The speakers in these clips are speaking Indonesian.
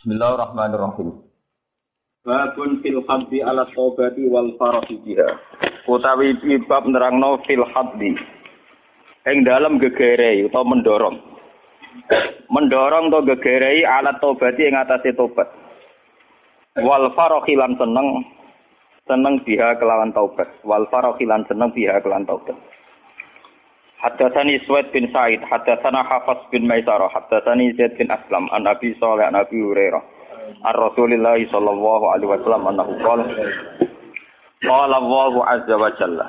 Bismillahirrahmanirrahim. Babun fil haddi ala taubati wal farahi biha. Utawi bab nerangno fil haddi. Ing dalam gegerei atau mendorong. Mendorong to gegerei ala taubati ing atase tobat. Wal farahi lan seneng seneng biha kelawan taubat. Wal farahi lan seneng biha kelawan taubat. Haddatsani Suwaid bin Sa'id, haddatsana Hafs bin Maisarah, haddatsani Zaid bin Aslam, an Nabi Shalih an Nabi Hurairah. Ar Rasulillah sallallahu alaihi wasallam annahu qala Qala Allah azza wa jalla.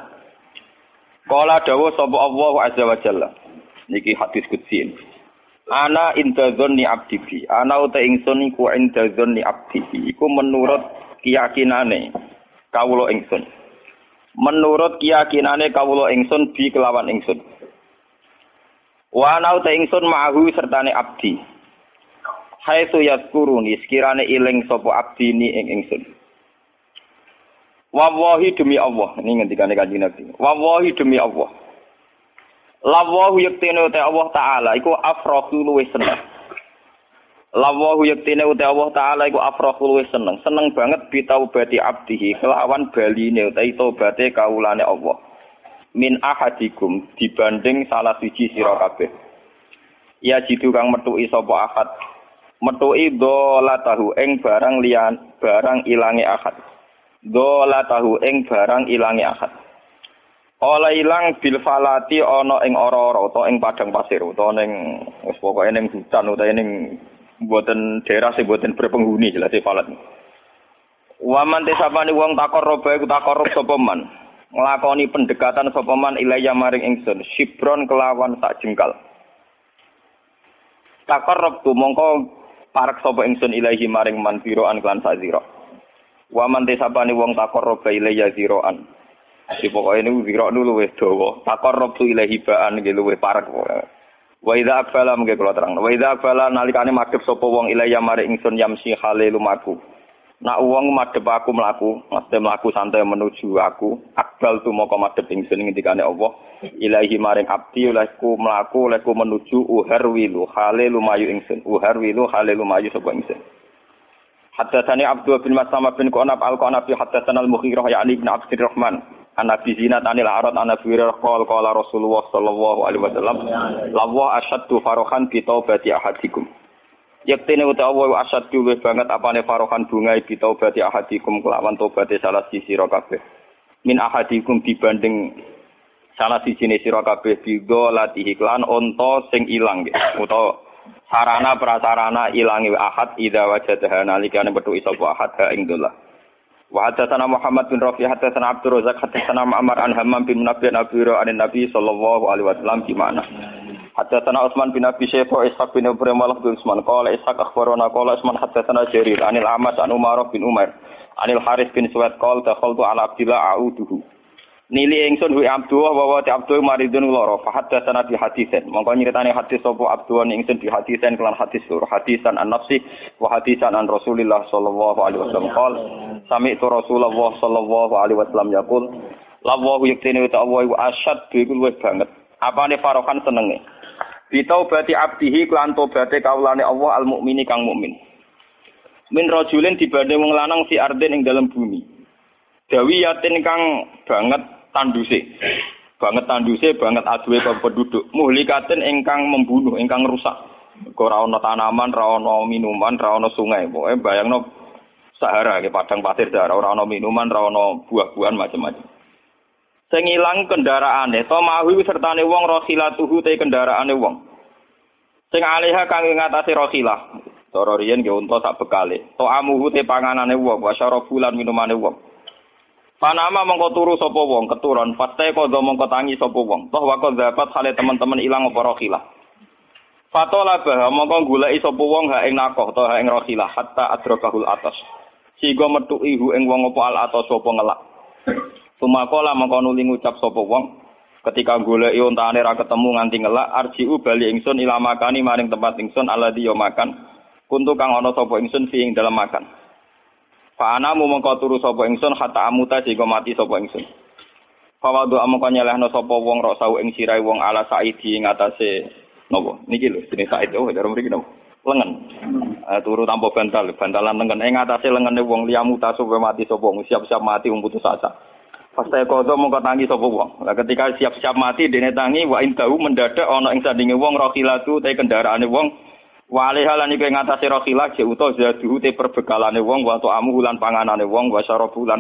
Qala dawu sapa Allah azza wa jalla. Niki hadis qudsi. Ana inda dzanni abdi. Ana uta ingsun iku inda dzanni abdi. Iku menurut keyakinane kawula ingsun. Menurut keyakinane kawula ingsun bi kelawan ingsun. Wa ana uta ingsun ma'ahu sertane abdi. Hai tu yaskuruni sekirane iling sapa abdi ni ing ingsun. Wallahi demi Allah, ini ngendikane kanjeng Nabi. Wallahi demi Allah. Lawahu yaktine uta Allah taala iku afrahu luwih seneng. Lawahu yaktine uta Allah taala iku afrahu luwih seneng. Seneng banget bitaubati abdihi kelawan baline utawi tobaté kaulane Allah. Min ahadikum dibanding salah siji sira kabeh. Ya jitu kang metuki sapa ahad. Metuki dolatahu ing barang liyan barang ilange ahad. Dolatahu ing barang ilange ahad. Ola ilang bil falati ana ing ora-ora utawa ing padang pasir utawa ning wis pokoke ning hutan utawa ning mboten daerah sing mboten berpenghuni jelas falat. Waman tesapane wong takor roba iku takor sapa man. Nglakoni pendekatan sapa man ilaya maring ingsun sibron kelawan sak jengkal. Takarrab tu mongko parek sapa ingsun ilahi maring man biroan klan sak zira. Wa man desapane wong takarrab ilaya ziroan di pokoke niku zira nu luwih dawa. Takarrab tu ilahi baan nggih luwih parek wa idza akfala mengke kula terang wa idza akfala nalikane madhep sapa wong ilaya maring ingsun yamsi khale lumaku Nak uang madhep aku mlaku, mesti mlaku santai menuju aku. Akbal tu moko madhep ingsun ngendikane Allah. Ilahi maring abdi olehku mlaku olehku menuju uhar wilu hale lumayu ingsun. Uhar wilu hale lumayu sapa ingsun. Haddatsani Abdul bin Maslamah bin Qanab al-Qanab haddatsana al-Mughirah ya'ni bin Abdurrahman. An Nabi Zinat anil Arad an Nabi qala qala Rasulullah sallallahu alaihi wasallam lawa asyaddu farohan bi taubati ahadikum. Yaktine uta Allah asad luwih banget apane farohan bunga bi taubati ahadikum kelawan tobaté salah sisi sira kabeh. Min ahadikum dibanding salah siji ne sira kabeh bigo latihi klan onto sing ilang utawa sarana prasarana ilangi ahad ida wajadaha nalikane metu sapa ahad ha ing dolah. Wa hadatsana Muhammad bin Rafi hadatsana Abdul Razak hadatsana Ma'mar an Hammam bin Nabi Nabi an Nabi sallallahu alaihi wasallam gimana? Haddatsana Utsman bin Abi Syaibah Ishaq bin Ibrahim al bin Utsman. Qala Ishaq akhbarana qala Utsman haddatsana Jarir anil Amas an Umar bin Umar anil Haris bin Suwaid qala dakhaltu ala Abdillah a'uduhu. Nili ingsun hu Abdullah wa wa Abdul maridun lara fa haddatsana bi haditsen mongko nyritani hadis sapa Abdullah ingsun bi haditsen kelan hadis sur hadisan an nafsi wa hadisan an Rasulillah sallallahu alaihi wasallam. Qala sami'tu Rasulullah sallallahu alaihi wasallam yaqul Lawahu yaktini wa ta'awa asyad luwih banget. Apane farokan senenge Bitaubati abdihi klan tobaté kaulane Allah al mukmini kang mukmin. Min rajulin dibanding wong fi ardin ing dalam bumi. Dawiyatin kang banget tanduse. Banget tanduse, banget aduwe ke penduduk. Muhlikatin ingkang membunuh, ingkang rusak. Ora ana tanaman, ora minuman, ora ana sungai. Pokoke bayangno Sahara padang pasir Sahara, ora minuman, ora buah-buahan macam-macam. Sing ilang kendaraane. To mahu sertane wong rohilatuhu te kendaraane wong. Sing aleha kang ngatasi rohilah cara riyen nggih unta sak bekale. To amuhu te panganane wong wa syarabulan minumane wong. Panama mongko turu sapa wong keturun faste kodho mongko tangi sapa wong. Toh wako dapat hale teman-teman ilang apa rohilah Fatola bah mongko goleki sapa wong ha ing nakoh to ha ing rohilah hatta adrakahul atas. Sigo metuki hu ing wong apa al atas apa ngelak Sumakola mongko nuli ngucap sapa wong ketika goleki ontane ra ketemu nganti ngelak arjiu bali ingsun ila makani maring tempat ingsun alladhi yo makan kuntu kang ana sapa ingsun fi ing dalam makan fa ana mongko turu sapa ingsun hatta amuta sehingga mati sapa ingsun Fawadu amangka nyelehno sapa wong rok sau ing sirai wong ala saidi ing atase napa niki lho jenenge said oh jare mriki lengan. Eh, turu tanpa bantal, bantalan lengan. Ing atase lengene wong liyamu tasuk mati sapa siap-siap mati wong putus asa. Pasti kodo mongko tangi sapa wong. Lah ketika siap-siap mati dene tangi wa indahu mendadak ana ing sandinge wong rohilatu te kendaraane wong Wali halan iku ing atase rohila je uta zadu te perbekalane wong wa amu lan panganane wong wa sarabulan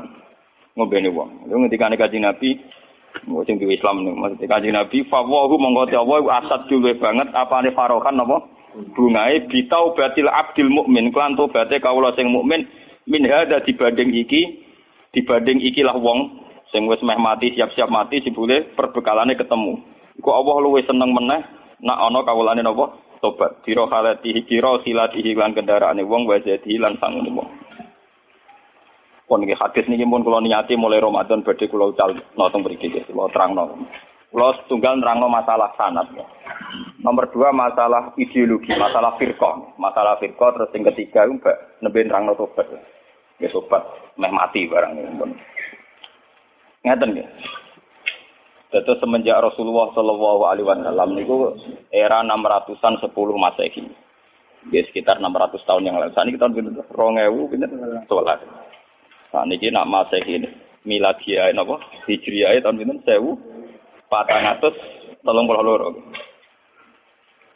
ngombene wong. Iku ngendikane Kanjeng Nabi Mau sing Islam nih, maksudnya kanji Nabi, fawahu mongkoti Allah, asad dulu banget, apa nih farokan apa? Bungai bitau batil abdil mukmin, klan tobaté kawula sing mukmin, min hada dibanding iki, dibanding ikilah wong sing wis meh mati siap-siap mati jebule perbekalane ketemu. Iku Allah luwih seneng meneh nak ana kawulane napa? Tobat. Dira halatihi kira silatihi lan kendaraane wong wa jadi lan wong. Pun nggih hadis niki pun kula niati mulai Ramadan badhe kula ucal notong mriki nggih kula terangno. Kula setunggal nerangno masalah sanad. Nomor dua masalah ideologi, masalah firqa. Masalah firqa terus yang ketiga mbak nembe nerangno tobat. Ya sobat meh mati barang pun. Ngeten nggih. Dados semenjak Rasulullah Shallallahu Alaihi Wasallam niku era 600-an 10 Masehi. Ya sekitar 600 tahun yang lalu. Saat ini tahun pinten? 2000 pinten? 11. Nah niki nak masih ini miladiah napa hijriah tahun pinten 1432.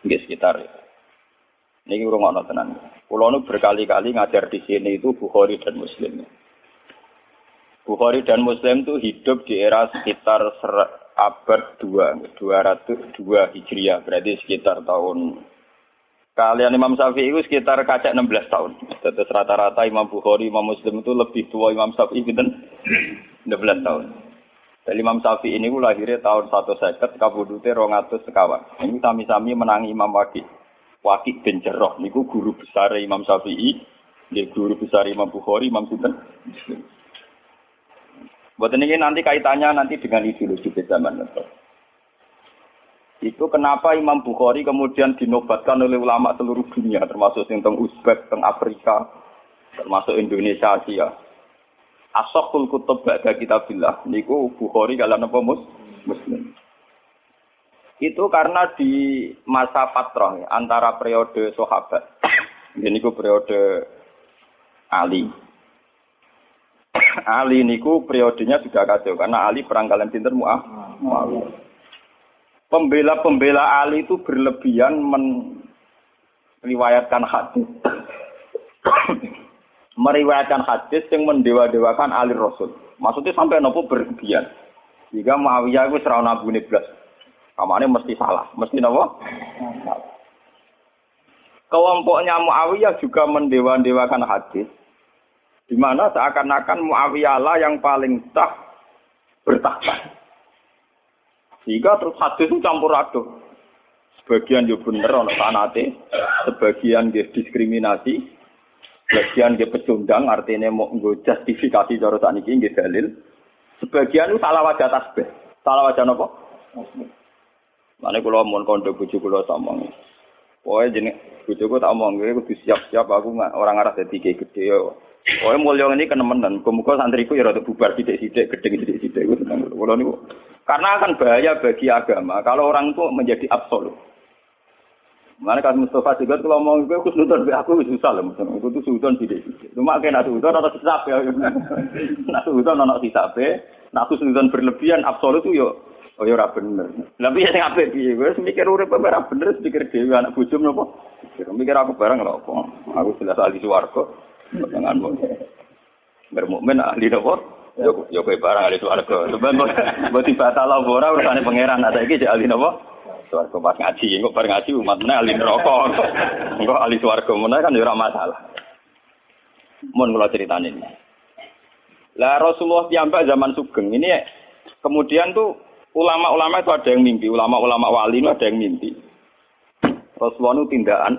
Nggih sekitar. Niki urung ana tenan. Kula nu berkali-kali ngajar di sini itu Bukhari dan Muslim. Bukhari dan Muslim itu hidup di era sekitar abad 2, 202 Hijriah, berarti sekitar tahun Kalian Imam Syafi'i itu sekitar kacak 16 tahun. Terus rata-rata Imam Bukhari, Imam Muslim itu lebih tua Imam Syafi'i gitu 16 tahun. Dan Imam Syafi'i ini lahirnya tahun 1 seket, kabudute 200 sekawan. Ini sami-sami menangi Imam Waki. Waki bin Jarrah. Ini guru besar Imam Syafi'i. Dia guru besar Imam Bukhari, Imam Sinten. Buat ini nanti kaitannya nanti dengan ideologi zaman. Itu kenapa Imam Bukhari kemudian dinobatkan oleh ulama seluruh dunia, termasuk yang teng Uzbek, teng Afrika, termasuk Indonesia, Asia. Asokul kutub ba'da kitabillah. Niku Bukhari kalau mus muslim. Itu karena di masa fatrah antara periode sahabat. Ini ku periode Ali. Ali niku periodenya sudah kacau karena Ali perang kalian pinter muah. Pembela-pembela Ali itu berlebihan meriwayatkan hadis. meriwayatkan hadis yang mendewa-dewakan Ali Rasul. Maksudnya sampai nopo berlebihan. Jika Muawiyah itu serau nabu blas. Kamane mesti salah, mesti nopo? Kelompoknya Muawiyah juga mendewa-dewakan hadis. Di mana seakan-akan Muawiyah lah yang paling sah bertakhta. Sehingga terus hadis itu campur aduk. Sebagian yo bener ana sanate, sebagian dia diskriminasi, sebagian dia pecundang artinya mau nggo justifikasi cara sakniki nggih dalil. Sebagian itu salah wajah tasbih. Salah wajah napa? Mane kula mun kondo bojo kula omong. Pokoke jeneng bojoku tak omong kowe kudu siap-siap aku orang arah dadi gede yo. Pokoke mulya ini kenemenan. Muga-muga santriku ya rada bubar sithik-sithik, gedhe sithik-sithik. Kula niku karena akan bahaya bagi agama kalau orang itu menjadi absolut. Mana kan Mustafa juga kalau mau gue aku nonton aku susah lah misalnya itu tuh sudon tidak Cuma kayak nasi udon atau sisap ya, nasi udon atau sisap ya. Nah aku sudon berlebihan absolut tuh yo Oh ya ora bener. Lah piye sing apik piye? Wis mikir urip ora bener, mikir dhewe anak bojo napa? Mikir aku bareng apa. Aku jelas ahli swarga. Jangan mau. Bermukmin ahli napa? Yo yo kowe barang ahli swarga. Sebab mbok dibatal apa ora urusane pangeran. Nah saiki jek ahli napa? Swarga pas ngaji, engko bar ngaji umat meneh ahli neraka. Engko ahli swarga meneh kan yo ora masalah. Mun kula critane ini. Lah Rasulullah piyambak zaman Sugeng ini kemudian tuh ulama-ulama itu ada yang mimpi, ulama-ulama wali itu ada yang mimpi. Rasulullah itu tindakan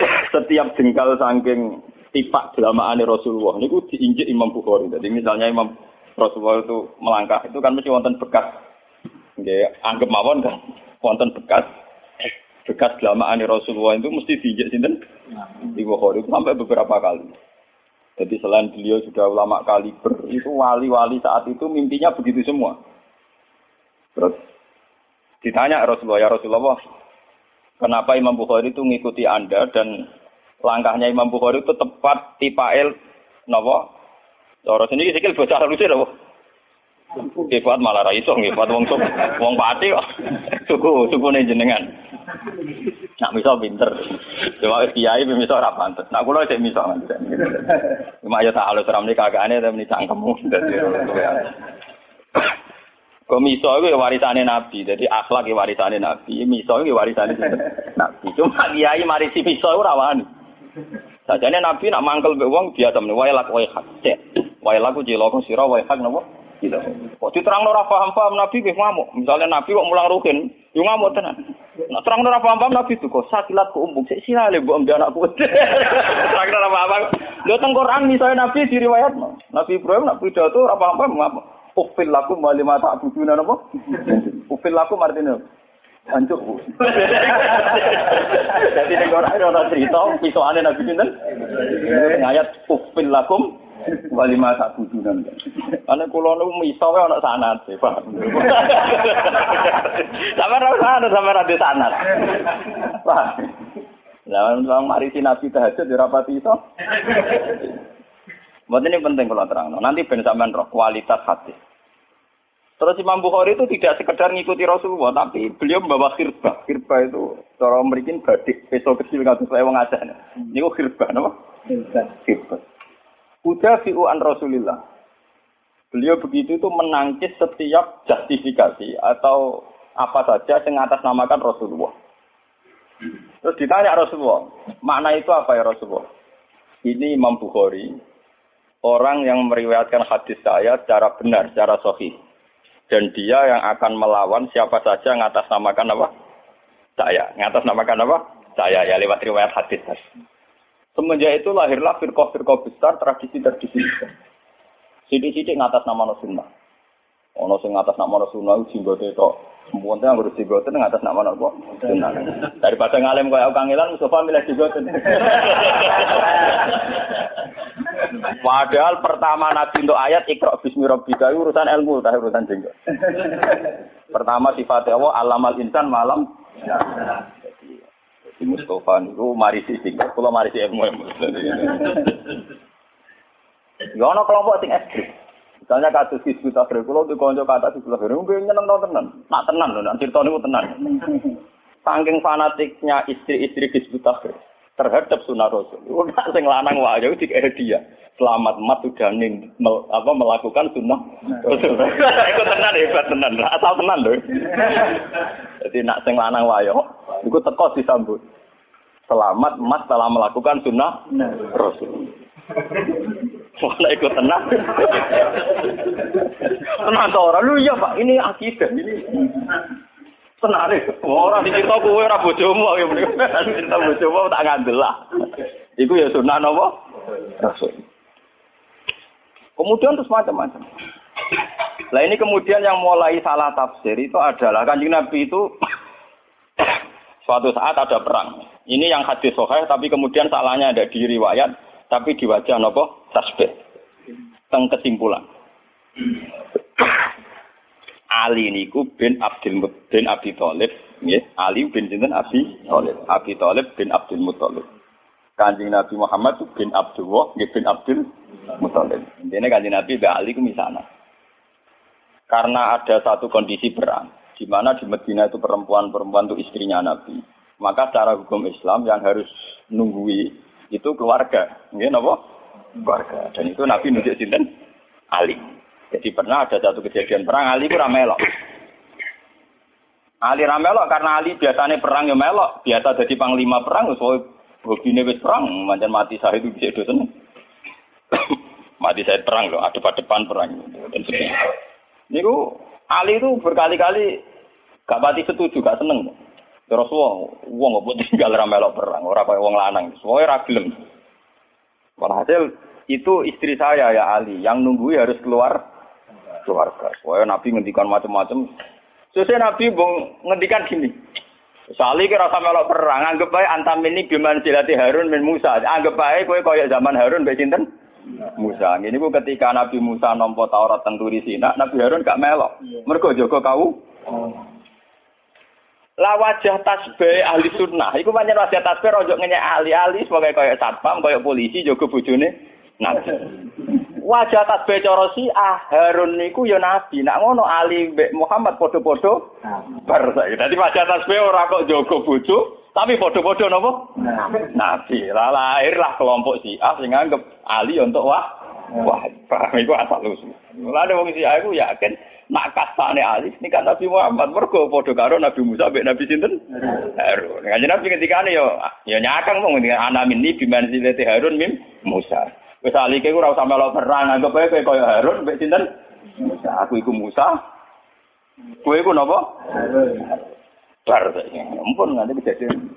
setiap jengkal saking tipak jelamaane Rasulullah niku diinjek Imam Bukhari. Jadi misalnya Imam Rasulullah itu melangkah itu kan mesti wonten bekas. Nggih, anggap mawon kan wonten bekas bekas jelamaane Rasulullah itu mesti diinjek sinten? Di Bukhari sampai beberapa kali. Jadi selain beliau sudah ulama kaliber, itu wali-wali saat itu mimpinya begitu semua. Terus ditanya Rasulullah, ya Rasulullah, Kenapa Imam Bukhari itu ngikuti Anda dan langkahnya Imam Bukhari itu tepat tipael napa? Cara sini sikil bocah lucu lho. Hebat malah ra iso hebat wong sok wong pati kok. Suku sukune jenengan. Nak miso pinter. Cuma kiai miso ora pantes. Nak kula sik miso. Cuma ya tak halus ramne kagakane tapi cangkemmu dadi. Kok miso itu warisane Nabi, jadi akhlak itu warisane Nabi, miso itu warisane Nabi. Cuma kiai marisi miso itu rawan. Sajane Nabi nak mangkel mbek wong biasa meneh wae lak wae hak. Cek. Wae laku cilaka sira wae hak napa? Gitu. Kok diterang ora paham-paham Nabi wis ngamuk. Misalnya Nabi kok mulang rukin, yo ngamuk tenan. Nak terang ora paham-paham Nabi kok sakilat ku umbuk sik sirale mbok mbek anakku. Terang ora paham. Lho teng Quran misalnya Nabi diriwayatno. Nabi Ibrahim nak pidato ora paham-paham ngamuk. Ufil laku mali mata abuduna napa? Ufil laku artinya hancur bu. Jadi ning ora ana cerita pisokane Nabi sinten? Ayat ufil lakum wali mata abuduna. Ana kula niku miso wae ana sanad, paham. Sampe ora sanad, sampe ora sanad. Paham. Lawan wong mari Nabi tahajud ya rapati iso. Buat ini penting kalau terang. Nanti ben sampean kualitas hati. Terus Imam Bukhari itu tidak sekedar ngikuti Rasulullah, tapi beliau membawa khirbah. Khirbah itu cara memberikan badik, peso kecil kata saya wong aja. Ini kok khirbah, nama? Khirbah. Udah fi'u an Rasulillah. Beliau begitu itu menangkis setiap justifikasi atau apa saja yang atas namakan Rasulullah. Terus ditanya Rasulullah, makna itu apa ya Rasulullah? Ini Imam Bukhari, orang yang meriwayatkan hadis saya secara benar, secara sahih. Dan dia yang akan melawan siapa saja yang atas namakan apa? Saya. Yang atas namakan apa? Saya. Ya lewat riwayat hadis. Semenjak itu lahirlah firqah-firqah besar, tradisi-tradisi. Sidik-sidik ngatas nama sunnah. Ono sing ngatas nama sunnah itu jinggote tok. Mumpun yang ngurus jinggote ngatas nama apa? Daripada ngalem kaya kangelan, Mustafa milih jinggote. Padahal pertama Nabi untuk ayat ikra bismi rabbika urusan ilmu tak urusan jenggot. Pertama sifat Allah alamal insan malam. Jadi Mustafa itu mari si jenggot, kalau mari si ilmu. Ya ono kelompok sing ekstrim. Misalnya kasus disebut akhir kulo di konco kata sebelah kiri, mungkin nyeneng tau tenan, nak tenan loh, nanti cerita ini tenan. Saking fanatiknya istri-istri disebut akhir terhadap sunnah Rasul. Udah sing lanang wae itu dia selamat mat sudah ning mel, apa melakukan sunnah Rasul. Iku tenan hebat tenan, asal tenan lho. Jadi nak sing lanang wae iku teko disambut. Selamat mat telah melakukan sunnah Rasul. Wala ikut tenang. tenang to ora. Lu iya Pak, ini akidah ini. Tenang deh. Ora dicerita kowe ora bojomu ya mrene. Cerita bojomu tak ngandel lah. Iku ya sunah napa? Rasul. Kemudian terus macam-macam. Nah ini kemudian yang mulai salah tafsir itu adalah kanjeng Nabi itu suatu saat ada perang. Ini yang hadis sohail tapi kemudian salahnya ada di riwayat tapi di wajah nopo tasbih. Teng kesimpulan. Ali niku bin Abdul bin Abi Thalib, nggih. Ali bin sinten Abi Thalib. Abi Thalib bin Abdul Muthalib. Kanjeng Nabi Muhammad bin Abdullah, nggih bin Abdul Muthalib. Intinya kanjeng Nabi Mbak Ali ku misana. Karena ada satu kondisi perang, di mana di Medina itu perempuan-perempuan itu istrinya Nabi. Maka secara hukum Islam yang harus nunggui itu keluarga. Nggih napa? Keluarga. Dan itu Nabi nunjuk sinten? Ali. Jadi pernah ada satu kejadian perang Ali ku melok. Ali ramelok karena Ali biasanya perang ya melok, biasa jadi panglima perang so hobine wis perang, mancan mati saya itu bisa dosen. mati saya perang loh, ada depan perang dan sebagainya. Ali itu berkali-kali gak pati setuju, gak seneng. Terus wong, wong nggak tinggal ramelok perang, orang kayak wong lanang, semuanya ragilem. Walhasil itu istri saya ya Ali, yang nunggu harus keluar keluarga. Soalnya Nabi ngendikan macam-macam. Sesuai Nabi bong ngendikan gini. Sali kira sama melok perang, anggap baik antam ini biman silati Harun bin Musa. Anggap baik kowe koyok zaman Harun baik sinten? Musa. Ini bu ketika Nabi Musa nompo Taurat tenturi Sina, Nabi Harun gak melok. Mereka jogo kau. La wajah tasbih ahli sunnah. Iku pancen wajah tasbih rojo ngenyek ahli-ahli sebagai kaya satpam, kaya polisi, jaga bojone nabi. Wajah tasbih si ah Harun niku ya nabi. Nak ngono Ali mbek Muhammad padha-padha bar saiki. Dadi wajah tasbih ora kok jaga bojo, tapi padha-padha napa? Nabi. Lah lahirlah kelompok si ah sing nganggep Ali untuk wah Wah, paham iku asal usul. Mulane wong si aku yakin nak kasane Ali ini kan Nabi Muhammad mergo padha karo Nabi Musa mbek Nabi sinten? Harun. Kanjeng Nabi ketikane yo yo nyakang mung dengan ana minni biman silate Harun mim Musa. Wis Ali ke ora usah melo perang, anggap ae kaya Harun mbek sinten? Musa. Aku iku Musa. Kowe iku napa? Bar saiki. Ampun nganti kejadian.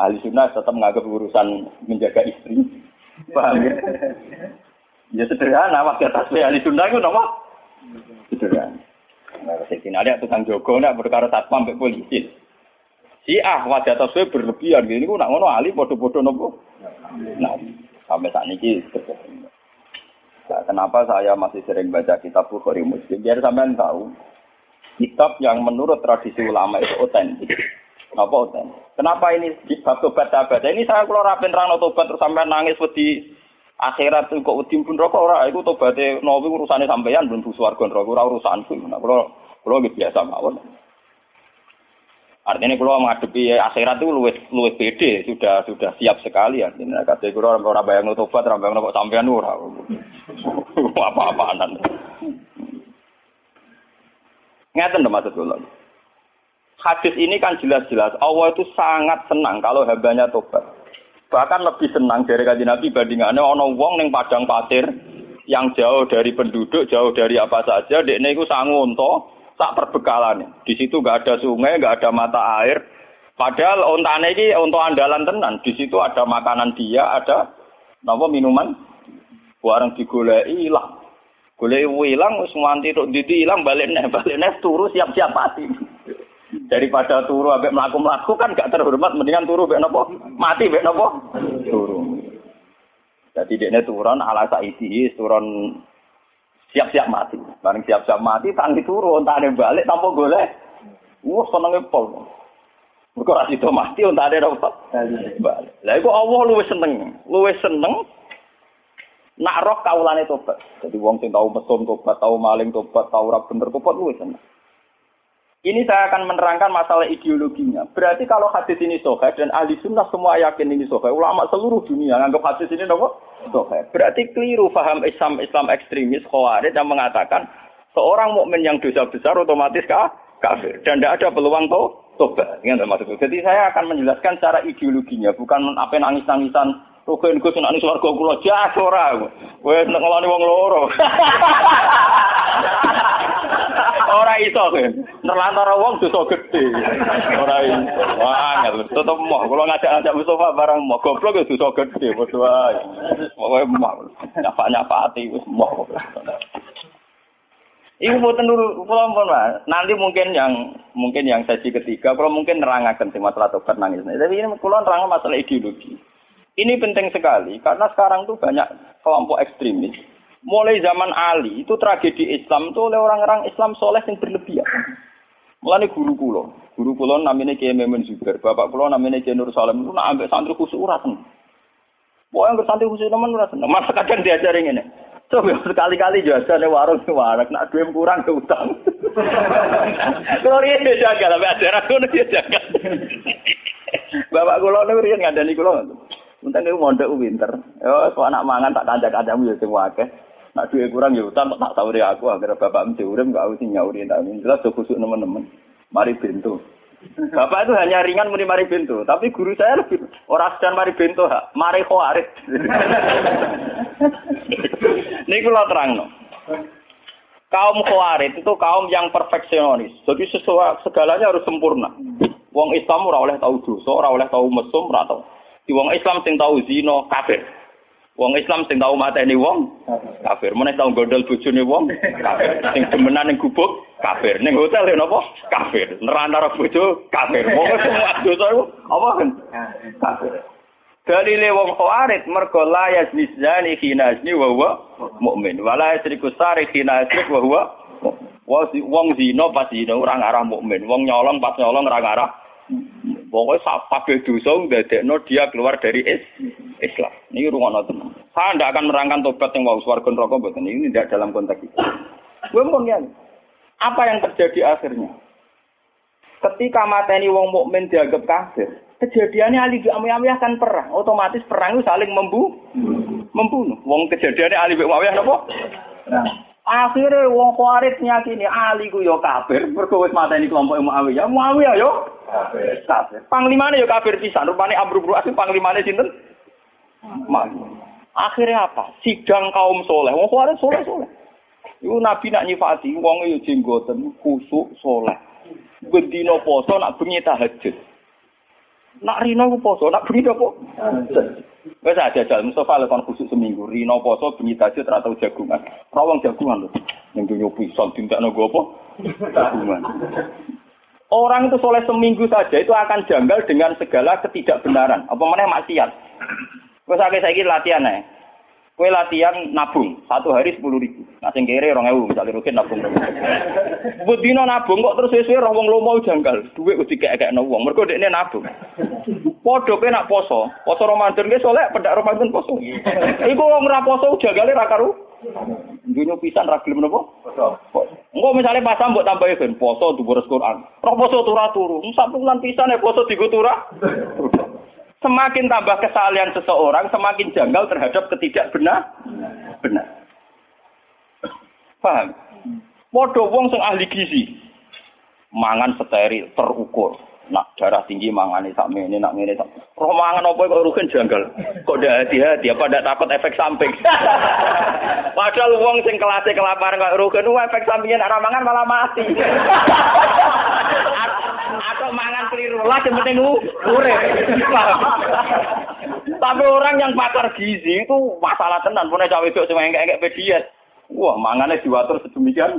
Ahli sunnah tetap menganggap urusan menjaga istri. Paham ya? Ya sederhana, waktu tasbih ahli sunnah itu nama sederhana. Nah, Sayyidina Ali tukang jogo nak perkara satpam mbek polisi. Si ah wajah tasbih berlebihan gini ku nak ngono Ali bodoh-bodoh nopo. Nah, sampai saat ini Nah, kenapa saya masih sering baca kitab Bukhari Muslim? Biar sampean tahu, kitab yang menurut tradisi ulama itu otentik. Apa otentik? Kenapa ini di bab tobat sahabat? Ini saya kalau rapin rano tobat terus sampai nangis wedi akhirat itu kok pun rokok ora iku tobaté nawi urusane sampeyan belum bu swarga neraka ora urusanku nah kula kula biasa mawon Artinya kalau menghadapi akhirat itu luwes luwes pede sudah sudah siap sekali ya. Ini kata kalau orang bayang tobat, orang bayang kok sampean ora. Apa-apaan. Ngeten lho maksud kula. Hadis ini kan jelas-jelas Allah itu sangat senang kalau hambanya tobat. Bahkan lebih senang dari kaji Nabi bandingannya ono wong ning padang pasir yang jauh dari penduduk, jauh dari apa saja, dekne sangu unta, tak perbekalan. Di situ nggak ada sungai, nggak ada mata air. Padahal ontane iki untuk andalan tenan. Di situ ada makanan dia, ada napa minuman. Barang digoleki ilang. Goleki ilang wis nganti tok didi ilang balik neh, balik neh turu siap-siap mati. daripada turu ambek mlaku-mlaku kan gak terhormat mendingan turu mbek napa mati mbek napa turu jadi dia turun ala saidi turun siap-siap mati bareng siap-siap mati tangi turu entane balik tanpa golek wah senenge pol Mergo ra sida mati ontane apa? Balik. Lah iku Allah luwih seneng, luwih seneng nak roh kaulane tobat. Jadi wong sing tau mesum tobat, tau maling tobat, tau ora bener tobat luwih seneng. Ini saya akan menerangkan masalah ideologinya. Berarti kalau hadis ini sohe dan ahli sunnah semua yakin ini sohe, ulama seluruh dunia nganggap hadis ini nopo sohe. Berarti keliru paham Islam Islam ekstremis khawarij yang mengatakan seorang mukmin yang dosa besar otomatis kah? kafir dan tidak ada peluang to tobat. Ini maksudku. Jadi saya akan menjelaskan secara ideologinya, bukan apa nangis-nangisan Rugen Gus nek ning swarga kula jas ora. Wis nek ngelani wong loro. iso. Nerlantara wong dosa gedhe. Ora iso. Wah, tetep moh kula ngajak-ngajak Mustafa barang moh goblok ya dosa gedhe padha wae. Pokoke moh. Nyapa-nyapati wis moh. Iku boten nuru kula pun Nanti mungkin yang mungkin yang sesi ketiga kalau mungkin nerangaken sing masalah tobat nangis. Tapi ini kula nerang masalah ideologi. Ini penting sekali karena sekarang tuh banyak kelompok ekstremis mulai zaman Ali itu tragedi Islam itu oleh orang-orang Islam soleh yang berlebihan. Mulai guru kulo, guru kulo namanya Kiai Memun Zubair, bapak kulo namanya Kiai Nur Salam itu nak ambil santri khusus urasen. Pokoknya yang santri khusus teman urasen. Masa kadang diajarin ini. Coba sekali-kali jasa nih warung nih warak, nak duit kurang ke utang. Kalau dia jaga, tapi ajaran kulo dia jaga. Bapak kulo nih rian ngandani kulo. Mungkin itu mondok winter. Yo, so anak mangan tak kanjak-kanjakmu ya sing wakeh. Nak duwe kurang ya utang tak sahuri aku agar bapak mesti urip gak usah nyauri tak jelas do kusuk teman-teman. Mari bentu. Bapak itu hanya ringan muni mari bentu, tapi guru saya lebih ora sedang mari bentu, mari khawarit. Niku lo terang no. Kaum khawarit itu kaum yang perfeksionis. Jadi sesuatu segalanya harus sempurna. Wong Islam ora oleh tahu dosa, ora oleh tahu mesum, ora tahu. Di wong Islam sing tahu zina kafir. Wong Islam sing tau mateni wong kafir. Meneh tau gondol bojone wong kafir. Sing demenan ning gubuk kafir. Ning hotel ya napa? Kafir. Nerantara bojo kafir. Wong semua dosa iku apa kan? Kafir. Dalile wong khawarit mergo la yazni hina yazni wa huwa mukmin. Wala yasriku sari hina yasrik wa wong zina pas zina ora ngarah mukmin. Wong nyolong pas nyolong ora ngarah Pokoknya sak kabeh dosa ndadekno dia keluar dari is Islam. Ini rungono teman. Saya tidak akan merangkan tobat yang mau neraka mboten. Ini tidak dalam konteks itu. Gue mau Apa yang terjadi akhirnya? Ketika mateni wong mukmin dianggap kafir, kejadiannya Ali bin Muawiyah kan perang, otomatis perang itu saling membu membunuh. Wong kejadiannya Ali bin Muawiyah napa? Akhirnya wong Khawarij nyakini Ali ku yo kafir, mergo wis mateni kelompok Muawiyah. Muawiyah yo kafir. Kafir. Panglimane yo kafir pisan. Rupane Amr bin As panglimane sinten? Akhirnya apa? Sidang kaum soleh. Wong Khawarij soleh soleh. Iku Nabi nak nyifati wong yo jenggoten kusuk soleh. Bendino poso nak bengi tahajud. Nak rino poso, nak bengi apa? Wes aja jajal Mustafa lekon khusus seminggu. Rino poso bengi tahajud tau jagungan. Rawang jagungan lho. Ning dunya pisang tindak nopo apa? Jagungan. Orang itu soleh seminggu saja itu akan janggal dengan segala ketidakbenaran. Apa mana maksiat. Wes akeh saiki latihan ae. Kue latihan nabung satu hari sepuluh ribu. Nah sing kere orang ewu misalnya rukin nabung. Budino nabung kok terus sesuai orang lo mau janggal. Duit udah kayak kayak uang. Mereka ini nabung. Podo kue nak poso. Poso Ramadan ke soleh pedak Ramadan poso. Iku wong ora poso janggalnya rakaru. Dunia pisan ragil menopo. Engko misalnya pasang buat tambahin ben poso boros Quran. Roh poso turah turu. Satu bulan pisan ya poso tiga turah. Semakin tambah kesalahan seseorang, semakin janggal terhadap ketidakbenar. Benar. Paham? Podo wong sing ahli gizi. Mangan steril, terukur. Nak darah tinggi mangane sak mene nak ngene sak. Roh mangan apa kok rugen janggal. Kok ndak hati-hati apa ndak takut efek samping. Padahal wong sing kelasé kelaparan kok rugen efek sampingnya nak mangan malah mati. Atau mangan keliru lah yang penting urip. Tapi orang yang pakar gizi itu masalah tenan punya cawe itu cuma engke-engke diet. Wah, mangannya diwatur sedemikian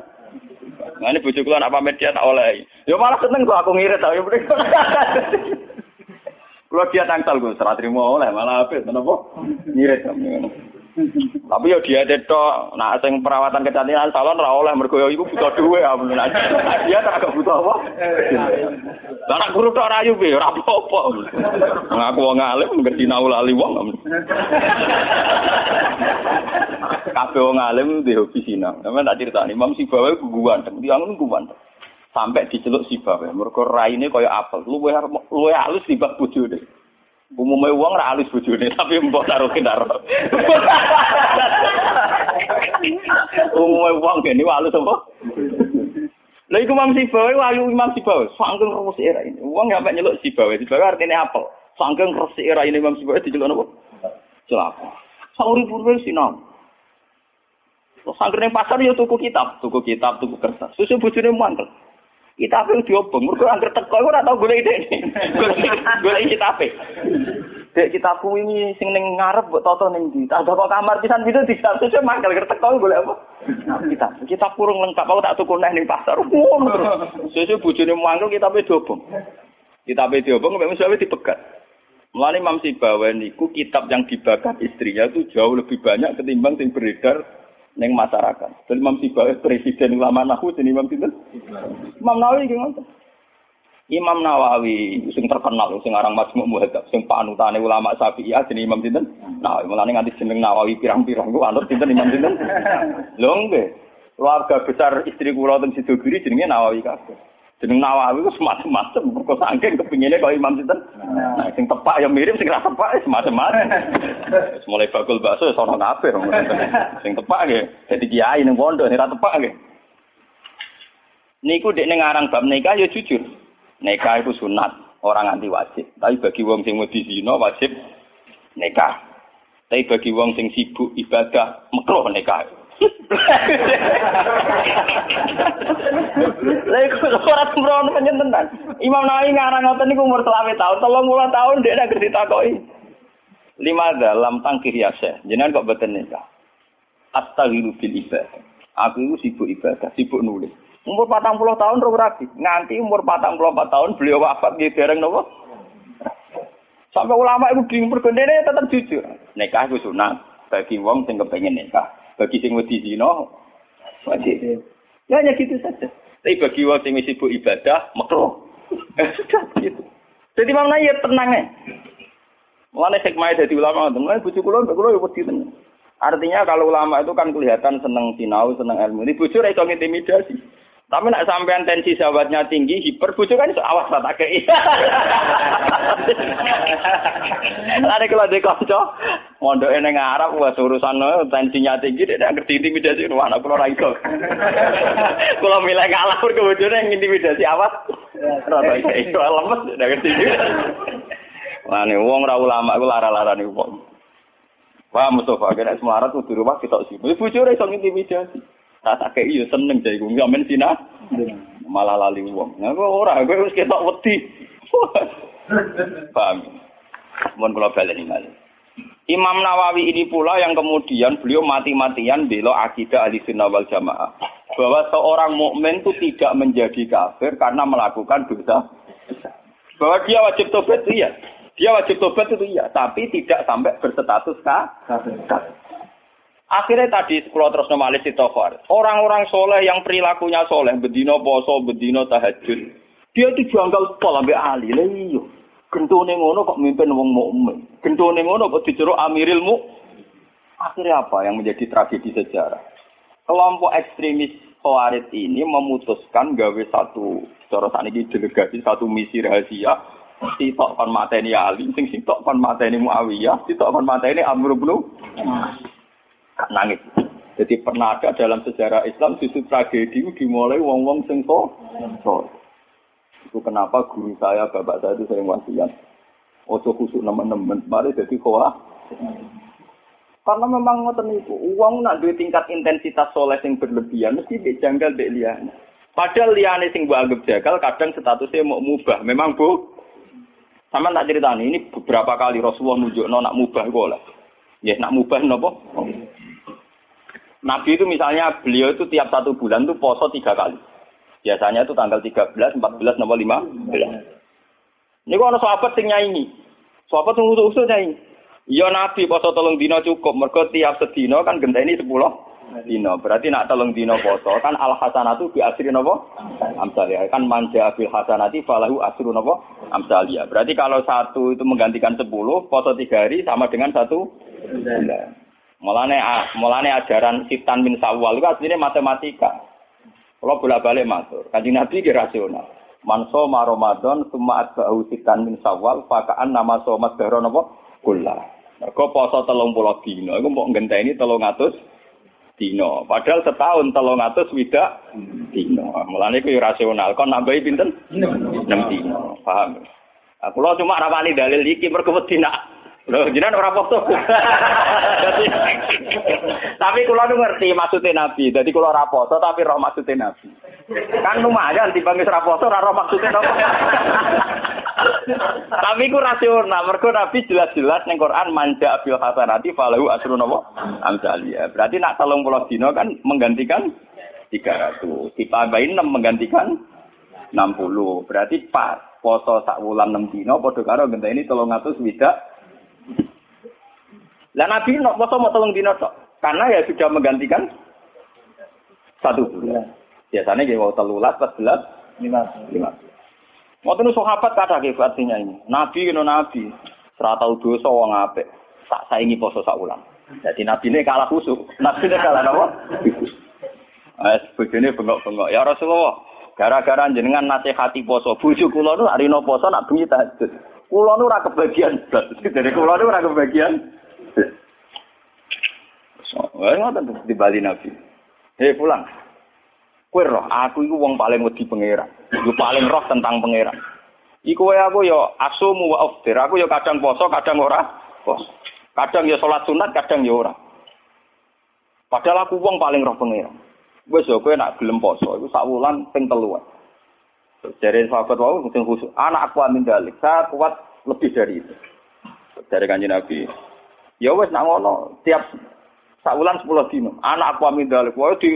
Nah ini bujuk apa media tak oleh. Ya malah seneng kok aku ngirit tau. Kulo dia tangsal gue serat terima oleh malah apa kenapa? Ngirit Tapi yo dia itu, nah sing perawatan kecantikan salon ra oleh mergo yo iku butuh duwe amun. Dia tak butuh apa? Lah nak guru tok rayu piye ora apa-apa. Ngaku wong alim ngerti naulali wong. Kabeh wong alim di hobi sinau. Sampe tak critani Imam Sibawa guguan, dia ngono guguan. Sampai diceluk Sibawa, mergo raine kaya apel. Luwih luwih halus timbang bojone. Umumnya uang ra alus bojone tapi mbok taruh kendaro. Umumnya uang gini alus apa? Lah iku Imam Sibawa wayu Imam Sibawa, sangking resik era ini. Uang sampe nyeluk Sibawa, Sibawa artinya apel. Sangking resik era ini Imam Sibawa diceluk napa? Celaka. Sauri-uri sinau. Terus sangkring pasar ya tuku kitab, tuku kitab, tuku kertas. Susu bojone mantel. Kita apa yang diobong, mereka angker teko, aku tau gue ide ide kita apa? Dek kitabku ini sing ning ngarep buat toto ning di. Tak kok kamar pisan gitu di satu saya mangkel kertek kau boleh apa? Kita kita kurung lengkap aku tak tuku neh ning pasar. Ngono. Sesuk bojone mangkel kita pe diobong. Kita pe diobong memang suwe dipegat. Mulane Imam Sibawa niku kitab yang dibakar istrinya itu jauh lebih banyak ketimbang yang beredar neng masyarakat. Dan Imam Sibawi presiden ulama nahu dan Imam Sinten. Imam Nawawi gimana? Imam Nawawi sing terkenal sing aran Majmu' Muhadzab sing panutane ulama Syafi'iyah jenenge Imam Sinten. Nah, mulane nganti jeneng Nawawi pirang-pirang ku anut sinten Imam Sinten. Lho nggih. Keluarga besar istri kula teng Sidogiri jenenge Nawawi kabeh. Jeneng Nawawi ku semacam-macam, kok saking kepingine kok Imam sinten. Nah, sing tepak ya mirip, sing ra tepak ya semacam-macam. mulai bakul bakso ya sono kabeh. Sing tepak nggih dadi kiai ning pondok, sing ra tepak nggih. Niku dek ning aran bab nikah ya jujur. Nikah itu sunat, orang anti wajib. Tapi bagi wong sing wedi zina wajib nikah. Tapi bagi wong sing sibuk ibadah makruh nikah. Lha iku ora sembrono panjenengan. Imam Nawawi ngarang ngoten niku umur 30 tahun, 30 tahun dia nek ditakoki. Lima dalam tangkir ya Jenengan kok boten nikah. Astaghiru bil ibadah. Aku itu sibuk ibadah, sibuk nulis. Umur 40 tahun ora rapi. Nganti umur 44 tahun beliau wafat nggih dereng napa? Sampai ulama itu bingung bergendene tetap jujur. Nikah itu sunat bagi wong sing kepengin nikah. Bagi sing wedi zina wajib. Ya hanya gitu saja. Tapi bagi wong sing sibuk ibadah, makruh. Sudah gitu. Jadi mana ya tenang ya. Mulane hikmah jadi ulama, mulane bojo kula mbek kula ya wedi tenan. Artinya kalau ulama itu kan kelihatan seneng sinau, seneng ilmu. Ini bojo ra iso intimidasi. Tapi nak sampean tensi sahabatnya tinggi, hiper bojo kan awas tak kei. Lare kalau di kanca, mondoke ning Arab wis urusan tensinya tinggi, dia ngerti intimidasi wah anak kula ra iso. Kula milih kalah pur bojone intimidasi awas. Rada iso lemes, ndak ngerti. Lah nek wong ra ulama iku lara-larane wong. Wah Mustafa kena semarat kudu rumah kita sih. Bojone iso intimidasi. Tak tak kei yo seneng jare ku men sina. Malah lali wong. Nah kok ora kowe wis ketok wedi. Paham. Mohon kula baleni malih. Imam Nawawi ini pula yang kemudian beliau mati-matian bela akidah ahli sunnah wal jamaah. Bahwa seorang mukmin itu tidak menjadi kafir karena melakukan dosa. Bahwa dia wajib tobat iya. Dia wajib tobat itu iya, tapi tidak sampai berstatus kafir. Akhirnya tadi kalau terus normalis itu Orang-orang soleh yang perilakunya soleh, bedino poso, bedino tahajud, dia itu janggal pol sampai ahli. Lah iya. Gentone ngono kok mimpin wong mukmin. Gentone ngono kok dijeruk amirilmu. Akhirnya apa yang menjadi tragedi sejarah? Kelompok ekstremis Khawarij ini memutuskan gawe satu cara saniki delegasi satu misi rahasia sitok kon mateni Ali, sing sitok kon mateni Muawiyah, sitok kon mateni Amr bin nangis. Jadi pernah ada dalam sejarah Islam justru tragedi dimulai wong-wong sing so. Itu kenapa guru saya, bapak saya itu sering wasiat. Ojo khusuk nemen-nemen, mari jadi koa. Karena memang ngoten itu, uang nak duit tingkat intensitas soleh yang berlebihan, mesti dijanggal dek liane. Padahal liane sing mbok anggap jagal, kadang statusnya mau mubah. Memang bu, sama tak cerita ini beberapa kali Rasulullah nunjuk nak mubah boleh. Ya nak mubah nopo. Nabi itu misalnya beliau itu tiap satu bulan tuh poso tiga kali. Biasanya itu tanggal 13, 14, nomor 5. Ini kok ada sahabat yang nyanyi. Sahabat yang usul-usul nyanyi. Ya Nabi poso tolong dino cukup. Mereka tiap sedino kan genteni 10 dino. Berarti nak tolong dino poso kan al hasanatu bi asri nopo amsalia. Kan manja bil hasanati falahu asru nopo amsalia. Berarti kalau satu itu menggantikan sepuluh, poso tiga hari sama dengan satu. Mulane mulane ajaran sitan min sawal itu aslinya matematika. Kalau bolak-balik matur, kanjeng Nabi ki rasional. Manso ma Ramadan summa atba'u sitan min sawal fakaan nama somat dahra napa kula. Mergo poso 30 dina iku mbok ngenteni 300 dina. Padahal setahun 300 widak dina. Mulane iku rasional. Kon nambahi pinten? 6 dina. Paham? Aku lo cuma rapani dalil iki mergo wedi nak Loh, jenengan ora foto. tapi kula nu ngerti maksudnya Nabi. Jadi kula ora foto tapi roh maksudnya Nabi. Kan lumayan dibangis ora foto ora roh maksudnya Nabi. tapi ku rasional. Mergo Nabi jelas-jelas ning Quran manja bil hasanati falahu asru napa? Amsalia. Berarti nak 30 dino kan menggantikan 300. Ditambahin 6 menggantikan 60. Berarti pas poso sak wulan 6 dino padha karo ngenteni 300 widak lah Nabi nok poso mau tolong dino tok. Karena ya sudah menggantikan satu bulan. Biasanya dia mau telulas, pas belas, lima, lima. Mau tuh sahabat kata artinya ini. Nabi kena Nabi. Serata dosa wong apik. Tak saingi poso sak ulang. Jadi Nabi ini kalah khusuk. Nabi ini kalah apa? Eh, begini bengok-bengok. Ya Rasulullah, gara-gara jenengan nasihati poso. Bujuk kula nu hari no poso nak bengi tahajud. Kula nu ora kebagian. Jadi kula nu ora kebagian. Wah, ngoten di Bali Nabi. Hei pulang. Kue roh, aku itu wong paling wedi pangeran. Yo paling roh tentang pangeran. Iku wae aku yo asumu wa aftir. Aku yo kadang poso, kadang ora poso. Kadang yo salat sunat, kadang yo ora. Padahal aku wong paling roh pangeran. Wes yo kowe nak gelem poso iku sak wulan ping. Dari sahabat wau mungkin khusus. Anak aku amin dalik. Saya kuat lebih dari itu. Dari kanji Nabi. Ya wes nak ngono tiap Saulan sepuluh dino. Anak aku amin dalik. Wah di,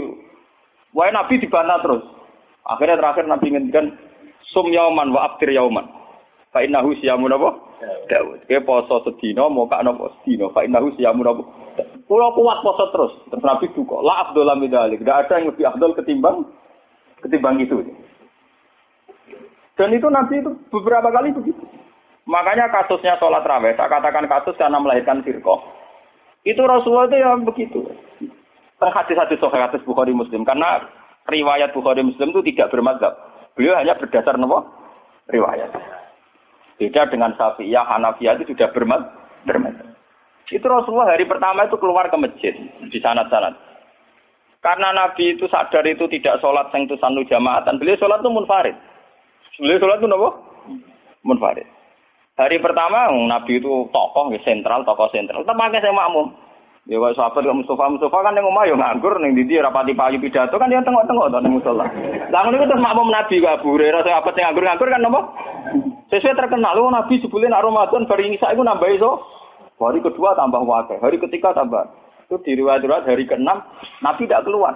wah Nabi dibantah terus. Akhirnya terakhir Nabi ngendikan sum yauman wa abtir yauman. Fa innahu siyamun apa? Daud. Ke poso sedino mau kak nopo sedino. Fa innahu siyamun apa? Pulau kuat poso terus. Terus Nabi duka. La abdul amin dalik. Tidak ada yang lebih abdul ketimbang ketimbang itu. Dan itu nanti itu beberapa kali begitu. Makanya kasusnya sholat raweh, saya katakan kasus karena melahirkan firqoh. Itu Rasulullah itu yang begitu. Hadis-hadis sahih hadis Bukhari Muslim karena riwayat Bukhari Muslim itu tidak bermadzhab. Beliau hanya berdasar nopo riwayat. Beda dengan Syafi'iyah, Hanafiyah itu sudah bermad bermadzhab. Itu Rasulullah hari pertama itu keluar ke masjid di sanad-sanad. Karena Nabi itu sadar itu tidak sholat yang itu sanu jamaatan. Beliau sholat itu munfarid. Beliau sholat itu nopo munfarid. Hari pertama Nabi itu tokoh sentral, tokoh sentral. Tetap pakai saya makmum. Ya kok sahabat kok Mustafa Mustafa kan yang omah yo nganggur ning ndi rapati payu pidato kan dia tengok-tengok to ning musala. Lah iku terus makmum Nabi kok Abu Hurairah sahabat sing nganggur-nganggur kan napa? Sesuai terkenal lu Nabi sebelum nak Ramadan bar ngisa iku nambah iso. Hari kedua tambah wakil, hari ketiga tambah. Itu di riwayat-riwayat hari ke-6 Nabi tidak keluar.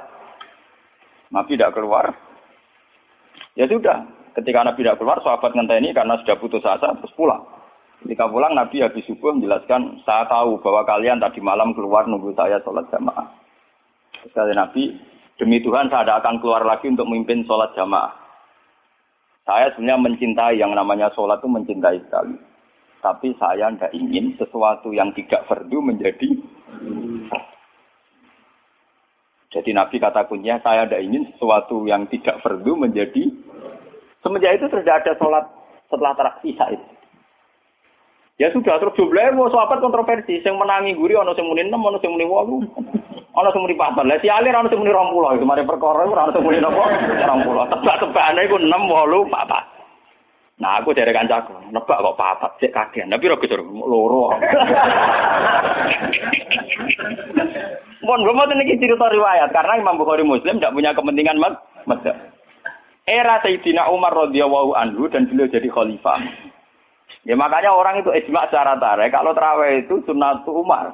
Nabi tidak keluar. Ya sudah, Ketika Nabi tidak keluar, sahabat ngenteni karena sudah putus asa, terus pulang. Ketika pulang, Nabi habis subuh menjelaskan, saya tahu bahwa kalian tadi malam keluar nunggu saya sholat jamaah. Sekali Nabi, demi Tuhan saya tidak akan keluar lagi untuk memimpin sholat jamaah. Saya sebenarnya mencintai yang namanya sholat itu mencintai sekali. Tapi saya tidak ingin sesuatu yang tidak fardu menjadi jadi Nabi kata kuncinya, saya tidak ingin sesuatu yang tidak fardu menjadi Semenjak itu tidak ada sholat setelah terakhir sisa itu. Ya sudah terus jumlahnya mau sahabat kontroversi, yang menangi guri ono sing muni 6, ono sing muni 8. Ono sing muni 4. Lah si alir ono sing muni 20. Itu mari perkara iku ono sing muni napa? 20. Tebak-tebakane iku 6, 8, 4. Nah aku dari kancaku, nebak kok papat, cek kagian. Tapi roh gitu, loro. Mohon belum ini cerita riwayat karena Imam Bukhari Muslim tidak punya kepentingan mas, era Sayyidina Umar radhiyallahu anhu dan beliau jadi khalifah. Ya makanya orang itu ijma secara tarik kalau terawih itu sunnatul Umar.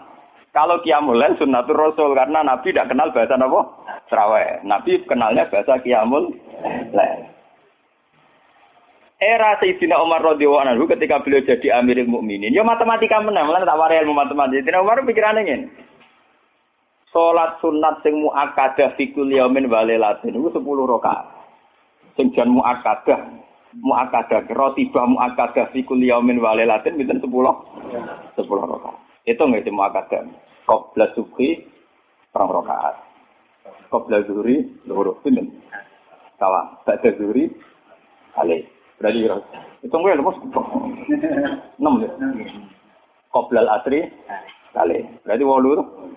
Kalau qiyamul lail sunnatul Rasul karena Nabi tidak kenal bahasa apa? Terawih. Nabi kenalnya bahasa qiyamul lail. Era Sayyidina Umar radhiyallahu anhu ketika beliau jadi Amirul Mukminin, ya matematika menang, lan tak warai ilmu matematika. Sayyidina Umar pikirannya ngene. Salat sunat sing muakkadah fi kulli yaumin wa itu 10 rakaat sing jan muakkadah muakkadah rotibah muakkadah fi kulli yaumin wa lailatin pinten 10 10 rakaat itu nggih muakkadah qabla subhi rong rakaat qabla zuhri loro pinten kawa ba'da zuhri kali berarti itu nggih lemes 6 ya qabla al-asri kali berarti 8